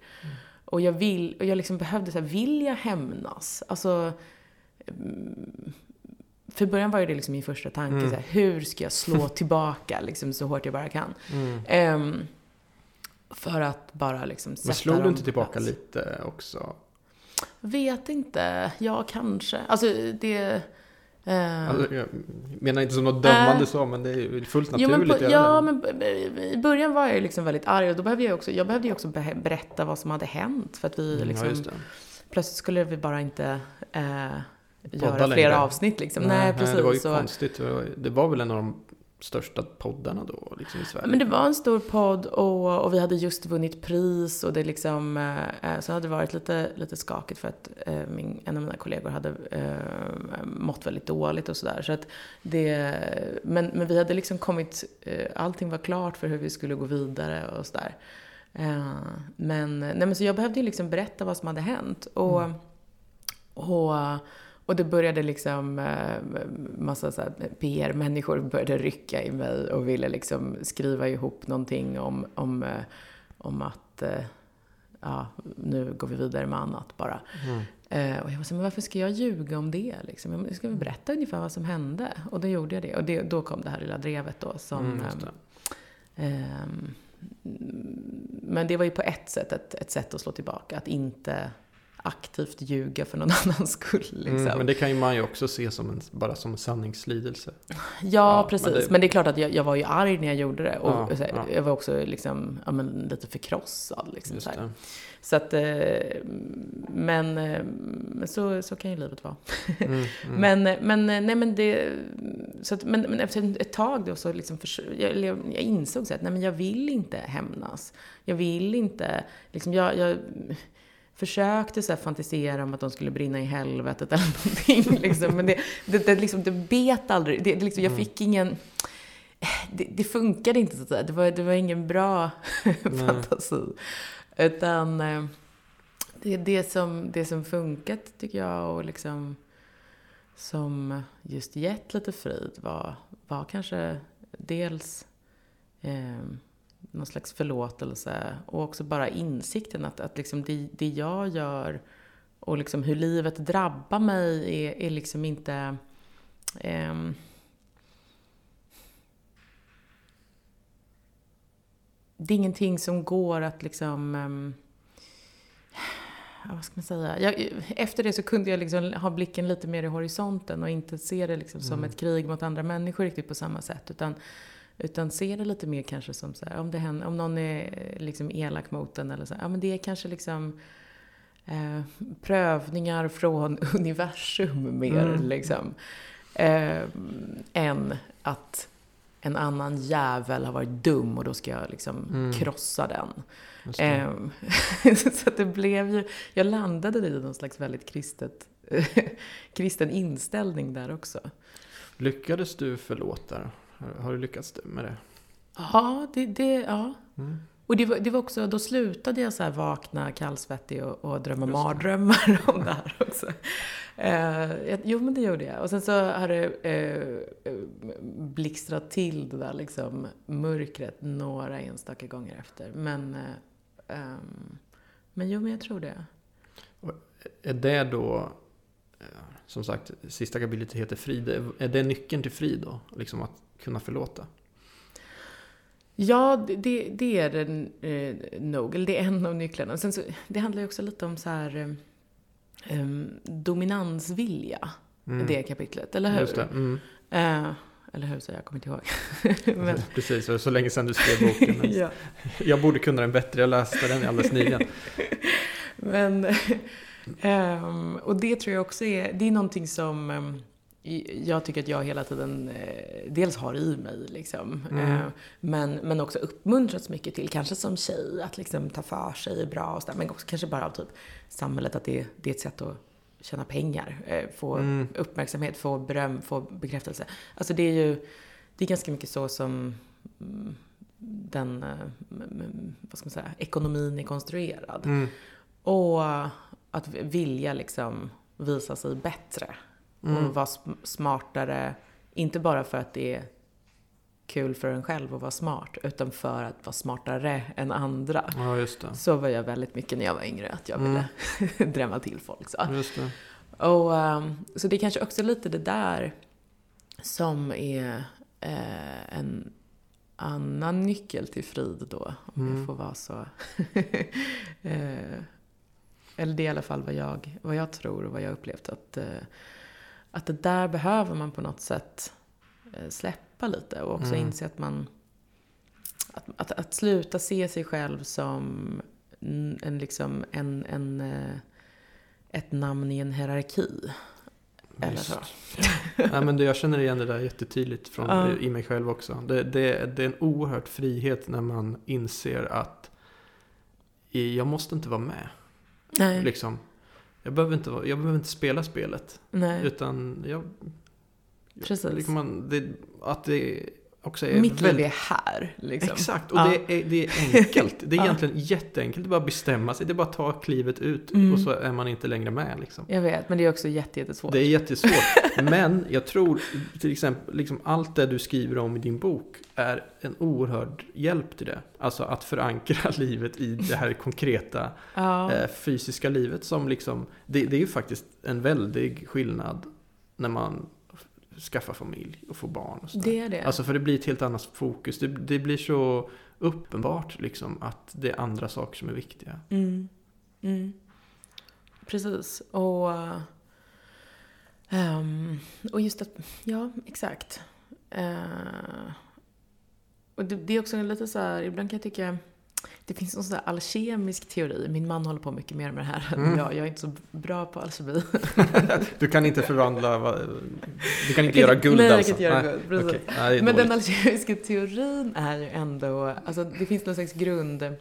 B: Och jag, vill, och jag liksom behövde så här, vill jag hämnas? Alltså, mm, för i början var ju det liksom min första tanke,
A: Mm.
B: så här, hur ska jag slå *laughs* tillbaka liksom, så hårt jag bara kan?
A: Mm.
B: Ehm, för att bara liksom sätta
A: Men slog
B: dem
A: du inte tillbaka
B: plats.
A: lite också?
B: Vet inte. Ja, kanske. Alltså, det... eh,
A: Alltså, jag menar inte som något dömande
B: Äh.
A: så, men det är ju fullt
B: jo, men
A: naturligt.
B: på, ja, men i början var jag ju liksom väldigt arg och då behövde jag också, jag behövde ju också be- berätta vad som hade hänt. För att vi
A: Mm,
B: liksom,
A: ja,
B: plötsligt skulle vi bara inte
A: Podda
B: göra fler
A: längre.
B: avsnitt liksom. Nej, precis.
A: det var ju
B: så,
A: konstigt. Det var, väl en av de största poddarna då, liksom i Sverige.
B: Men det var en stor podd och, och vi hade just vunnit pris och det liksom, eh, så hade det varit lite, lite skakigt för att eh, min, en av mina kollegor hade eh, mått väldigt dåligt och sådär. Så att det, men, men vi hade liksom kommit, eh, allting var klart för hur vi skulle gå vidare och sådär. Eh, men, nej men så jag behövde ju liksom berätta vad som hade hänt. Och, och och det började liksom, eh, massa så PR-människor började rycka i mig och ville liksom skriva ihop någonting om, om, eh, om att, eh, ja, nu går vi vidare med annat bara.
A: Mm.
B: Och jag var så, men varför ska jag ljuga om det liksom? Jag ska väl berätta ungefär vad som hände? Och då gjorde jag det. Och det, då kom det här lilla drevet då som,
A: Mm, det.
B: ehm, men det var ju på ett sätt ett, ett sätt att slå tillbaka. Att inte, aktivt ljuga för någon *laughs* annans skull. Liksom.
A: Mm, men det kan ju man ju också se som en, bara som en sanningslidelse.
B: Ja,
A: Ja,
B: precis.
A: men
B: Men
A: det-
B: det... är klart att jag, jag var ju arg när jag gjorde det. Och
A: Ja,
B: här,
A: ja.
B: jag var också liksom, men, lite förkrossad. Liksom, så,
A: det.
B: så att, eh, men eh, så, så kan ju livet vara.
A: Mm, mm. *laughs*
B: Men, men, nej, men, det, så att, men, men efter ett tag då så liksom jag, jag, jag insåg så att nej, men jag vill inte hämnas. Jag vill inte, liksom, jag, jag försökte så fantisera om att de skulle brinna i helvetet eller någonting. *laughs* Liksom. Men det, det, det, liksom, det bet aldrig. Det, det liksom, jag fick ingen... Det, det funkade inte så att säga. Det var, det var ingen bra *laughs* fantasi. Utan eh, det, det, som, det som funkat tycker jag och liksom som just gett lite frid var, var kanske dels eh, någon slags förlåtelse och också bara insikten att, att liksom det, det jag gör och liksom hur livet drabbar mig är, är liksom inte ehm, det är ingenting som går att liksom ja, vad ska man säga? Jag, efter det så kunde jag liksom ha blicken lite mer i horisonten och inte se det liksom som ett krig mot andra människor riktigt på samma sätt. Utan, utan se det lite mer kanske som så här, om, det händer, om någon är liksom elak mot en eller så, ja men det är kanske liksom eh, prövningar från *laughs* universum mer
A: Mm.
B: liksom. Eh, än att en annan jävel har varit dum och då ska jag liksom
A: Mm.
B: krossa den. Ehm, *laughs* så att det blev ju, jag landade i någon slags väldigt kristet, *laughs* kristen inställning där också.
A: Lyckades du förlåta? Har- Har du lyckats med det?
B: Ja, det, det, ja.
A: Mm.
B: Och det var, det var också, då slutade jag så vakna kallsvettig och, och drömma mardrömmar *laughs* om det här också. Eh, jo, men det gjorde jag. Och sen så har det eh, blixtrat till det där liksom mörkret några enstaka gånger efter. Men, eh, ehm, men jo, men jag tror det.
A: Är det då, eh, som sagt, sista kapitlet heter frid. Är det nyckeln till frid då? Liksom att kunna förlåta?
B: Ja, det, det, är det eh, nog. Eller det är en av nycklarna. Sen så, det handlar ju också lite om så här eh, em, dominansvilja.
A: Mm.
B: Det kapitlet, eller hur?
A: Just det. Mm.
B: Eh, eller hur, säger jag, kommer inte ihåg. *laughs* Men, *laughs*
A: Precis, så länge sedan du skrev boken. *laughs*
B: Ja.
A: Jag borde kunna den bättre, jag läste den alldeles nyligen.
B: Men, ehm, och det tror jag också är, det är någonting som i- jag tycker att jag hela tiden eh, dels har i mig, liksom.
A: Mm.
B: Eh, men, men också uppmuntrats mycket till, kanske som tjej, att liksom ta för sig är bra och sådär. Men också kanske bara av typ samhället, att det, det är ett sätt att tjäna pengar, eh, få
A: Mm.
B: uppmärksamhet, få beröm, få bekräftelse. Alltså det är ju, det är ganska mycket så som mm, den, eh, vad ska man säga, ekonomin är konstruerad.
A: Mm.
B: Och att vilja liksom visa sig bättre.
A: Mm.
B: Och vara sm- smartare, inte bara för att det är kul för en själv att vara smart, utan för att vara smartare än andra.
A: Ja.
B: Så var jag väldigt mycket när jag var yngre, att jag
A: Mm.
B: ville *laughs* drämma till folk. Så.
A: Det.
B: Och, ehm, så det är kanske också lite det där som är eh, en annan nyckel till frid då, om
A: Mm.
B: jag får vara så. *laughs* eh, eller det är i alla fall vad jag, vad jag tror och vad jag upplevt. Att, eh, att det där behöver man på något sätt eh, släppa lite och också
A: Mm.
B: inse att man att, att, att sluta se sig själv som en, liksom, en, en, eh, ett namn i en hierarki. Eller så. *laughs*
A: Nej, men det, jag känner igen det där jättetydligt från,
B: Ja.
A: i mig själv också. Det, det, det är en oerhört frihet när man inser att jag måste inte vara med.
B: Nej,
A: Liksom. Jag, behöver inte, jag behöver inte spela spelet.
B: nej.
A: Utan jag...
B: Precis.
A: Liksom man, det, att det också är
B: Mitt liv
A: väldigt-
B: är här, liksom.
A: Exakt, och
B: Ja.
A: det, är, det är enkelt. Det är *laughs*
B: Ja.
A: egentligen jätteenkelt. Det är bara att bestämma sig. Det är bara att ta klivet ut
B: Mm.
A: och så är man inte längre med. Liksom.
B: Jag vet, men det är också jätte, jättesvårt.
A: Det är jättesvårt. *laughs* Men jag tror till exempel liksom allt det du skriver om i din bok är en oerhörd hjälp till det. Alltså att förankra *laughs* livet i det här konkreta
B: ja.
A: eh, fysiska livet som liksom, det, det är ju faktiskt en väldig skillnad när man skaffar familj och får barn och sådär.
B: det är det.
A: Alltså för det blir ett helt annat fokus. Det, det blir så uppenbart liksom att det är andra saker som är viktiga.
B: Mm. Mm. precis. Och, ehm, och just att, ja, exakt. Eh, och det, det är också lite så här, ibland kan jag tycka, det finns någon sån här alkemisk teori. Min man håller på mycket mer med det här än
A: Mm.
B: jag. Jag är inte så bra på alkemi. *laughs*
A: Du kan inte förvandla, va- du kan inte
B: Jag
A: göra guld
B: nej, jag
A: alltså?
B: kan inte göra guld, precis.
A: okej. Nej,
B: Men den alkemiska teorin är ju ändå, alltså det finns någon slags grund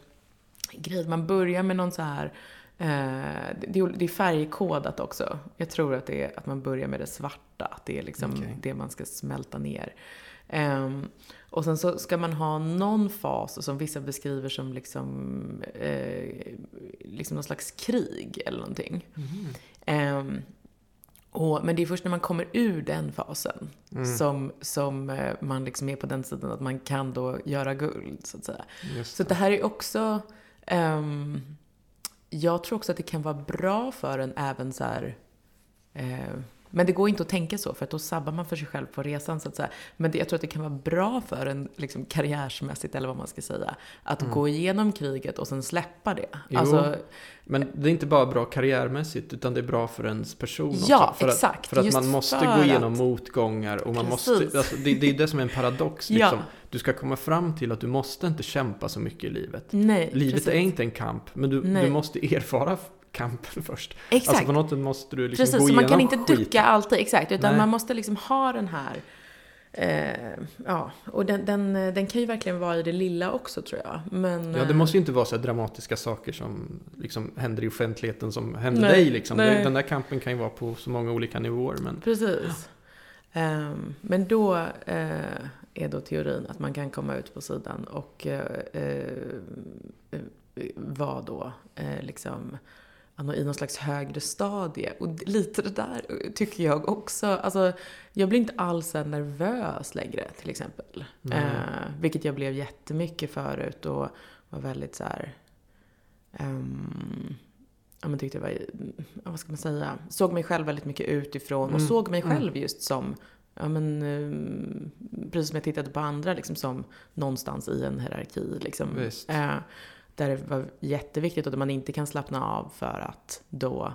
B: grej. Man börjar med någon så här, eh, det, är- det är färgkodat också. Jag tror att det är att man börjar med det svarta, att det är liksom
A: Okej.
B: det man ska smälta ner. Ehm, och sen så ska man ha någon fas som vissa beskriver som liksom, eh, liksom någon slags krig eller någonting.
A: Mhm.
B: Ehm, och, men det är först när man kommer ur den fasen
A: Mm.
B: som, som eh, man liksom är på den sidan att man kan då göra guld, så att säga.
A: Just
B: Så det här är också... ehm, jag tror också att det kan vara bra för en även så här... Eh, men det går inte att tänka så, för att då sabbar man för sig själv på resan, så att säga. Men det, jag tror att det kan vara bra för en liksom, karriärsmässigt, eller vad man ska säga, att gå igenom kriget och sen släppa det.
A: Mm. Jo.
B: Alltså,
A: Men det är inte bara bra karriärmässigt, utan det är bra för ens person
B: Ja,
A: också. För att,
B: exakt.
A: För att man måste
B: för
A: gå igenom
B: att-
A: motgångar och man
B: Precis.
A: måste, alltså, det, det är det som är en paradox.
B: Ja.
A: Liksom. Du ska komma fram till att du måste inte kämpa så mycket i livet.
B: nej,
A: Livet
B: precis.
A: är inte en kamp, men du, du måste erfara kampen *laughs* först.
B: Exakt.
A: Alltså på något sätt måste du liksom
B: Precis,
A: gå
B: så man kan inte
A: skiten.
B: ducka alltid, exakt. Utan
A: Nej.
B: man måste liksom ha den här... Eh, ja, och den, den, den kan ju verkligen vara i det lilla också tror jag. Men,
A: Ja, det
B: eh,
A: måste ju inte vara så dramatiska saker som liksom händer i offentligheten som händer
B: Nej,
A: dig. Liksom.
B: nej.
A: Den där kampen kan ju vara på så många olika nivåer. Men
B: Precis. Ehm, men då eh, är då teorin att man kan komma ut på sidan och eh, eh, eh, vara då eh, liksom alltså, i någon slags högre stadie. Och lite det där tycker jag också. Alltså, jag blir inte alls nervös längre till exempel. Eh, vilket jag blev jättemycket förut och var väldigt så här... ehm, ja, men tyckte det var, ja, vad ska man säga, såg mig själv väldigt mycket utifrån och
A: Mm,
B: såg mig
A: mm.
B: själv just som, ja men, eh, precis som jag tittade på andra, liksom som någonstans i en hierarki. Liksom, eh, där det var jätteviktigt och där man inte kan slappna av för att då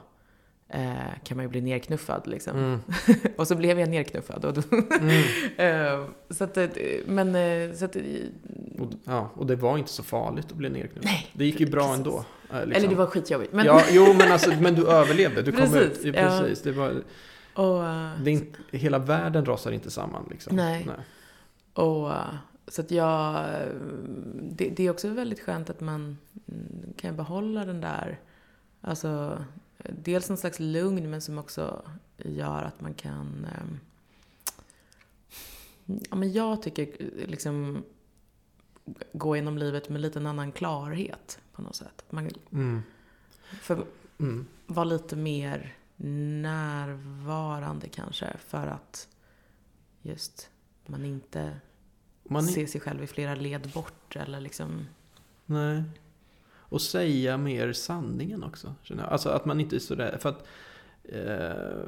B: eh, kan man ju bli nerknuffad liksom.
A: mm, *laughs*
B: och så blev jag nerknuffad. Och
A: mm. *laughs*
B: eh, så att, eh, men, eh, så att,
A: Och, ja, och det var inte så farligt att bli nedknuffad.
B: Nej,
A: det gick ju bra
B: precis.
A: ändå. liksom.
B: eller det var skitjobbigt. Men,
A: Ja, jo, men, alltså, men du överlevde. Du kom
B: Precis,
A: ut. Ja,
B: ja.
A: precis. Det var,
B: och, eh,
A: det inte, hela världen rasar inte samman. Liksom.
B: Nej. Och, eh, så att jag, det, det är också väldigt skönt att man mm, kan behålla den där, alltså dels en slags lugn men som också gör att man kan, eh, ja men jag tycker liksom gå genom livet med lite en annan klarhet på något sätt. Man
A: Mm.
B: för,
A: Mm.
B: vara lite mer närvarande kanske för att just man inte
A: Man
B: se sig själv i flera led bort eller liksom...
A: nej. Och säga mer sanningen också. Känner jag. Alltså att man inte är så rädd. För att, eh,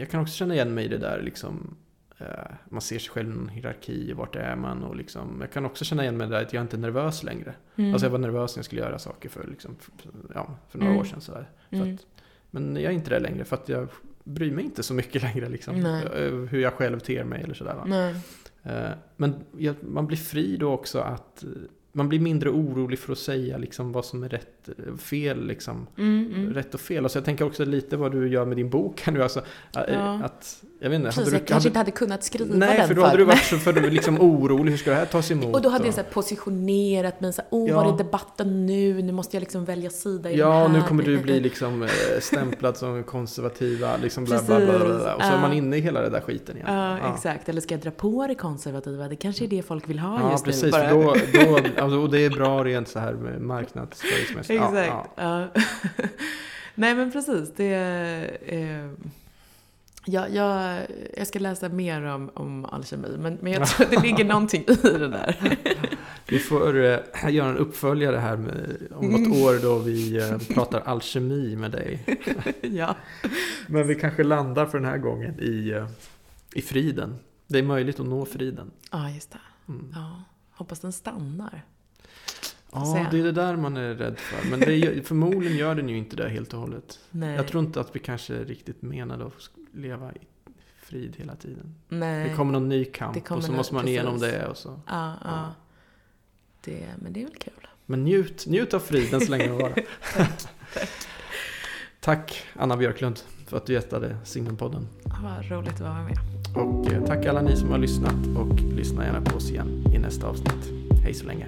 A: jag kan också känna igen mig i det där liksom. Eh, man ser sig själv i någon hierarki. Vart är man? Och liksom, jag kan också känna igen mig i det där att jag inte är nervös längre.
B: Mm.
A: Alltså jag var nervös när jag skulle göra saker för, liksom, för, ja, för några
B: Mm.
A: år sedan. Sådär.
B: Mm.
A: att, men jag är inte det längre för att jag bryr mig inte så mycket *laughs* längre liksom,
B: Nej.
A: eh, hur jag själv ter mig eller sådär. Va?
B: Nej.
A: Eh, men man blir fri då också att eh, man blir mindre orolig för att säga liksom vad som är rätt fel. Liksom.
B: Mm, mm.
A: Rätt och fel. Alltså jag tänker också lite vad du gör med din bok här nu. Alltså, eh,
B: Ja.
A: att, jag vet inte,
B: Precis,
A: hade
B: jag
A: du,
B: kanske
A: hade,
B: inte hade kunnat skriva
A: Nej,
B: den
A: för då hade du varit så för liksom orolig. Hur ska det här tas *laughs* emot?
B: Och då hade jag så positionerat mig så här, åh,
A: Ja.
B: var är debatten nu? Nu måste jag liksom välja sida i
A: Ja,
B: den
A: nu
B: här.
A: kommer du bli liksom eh, stämplad som konservativa, liksom bla bla bla. bla. Och så är
B: Ja.
A: man inne i hela det där skiten igen.
B: Ja, exakt. Eller ska jag dra på det konservativa? Det kanske är det folk vill ha
A: Ja,
B: just
A: precis.
B: nu.
A: Då, *laughs* då, alltså, och det är bra rent så här med marknadsföringsmässigt.
B: Exakt.
A: ja.
B: Ja. *laughs* Nej men precis, det... Eh, ja, jag, jag ska läsa mer om, om alkemi, men, men jag tror att det *laughs* ligger någonting i det där. *laughs*
A: Vi får eh, göra en uppföljare här med, om något år då vi eh, pratar alkemi med dig.
B: ja.
A: Men vi kanske landar för den här gången i, eh, i friden. Det är möjligt att nå friden.
B: ja, just det.
A: Mm.
B: Ja, hoppas den stannar.
A: Ja, det är det där man är rädd för. Men det förmodligen gör den ju inte det helt och hållet.
B: Nej.
A: Jag tror inte att vi kanske riktigt menade att leva i frid hela tiden.
B: Nej.
A: Det kommer någon ny kamp och så
B: något-
A: måste man igenom
B: precis.
A: det och så.
B: Ja, ja. Det, men det är väl kul.
A: Men njut, njut av friden så länge det varar. *laughs* Tack Anna Björklund för att du gästade Signumpodden.
B: Ja, vad roligt att vara med.
A: Och eh, tack alla ni som har lyssnat och lyssna gärna på oss igen i nästa avsnitt. Hej så länge.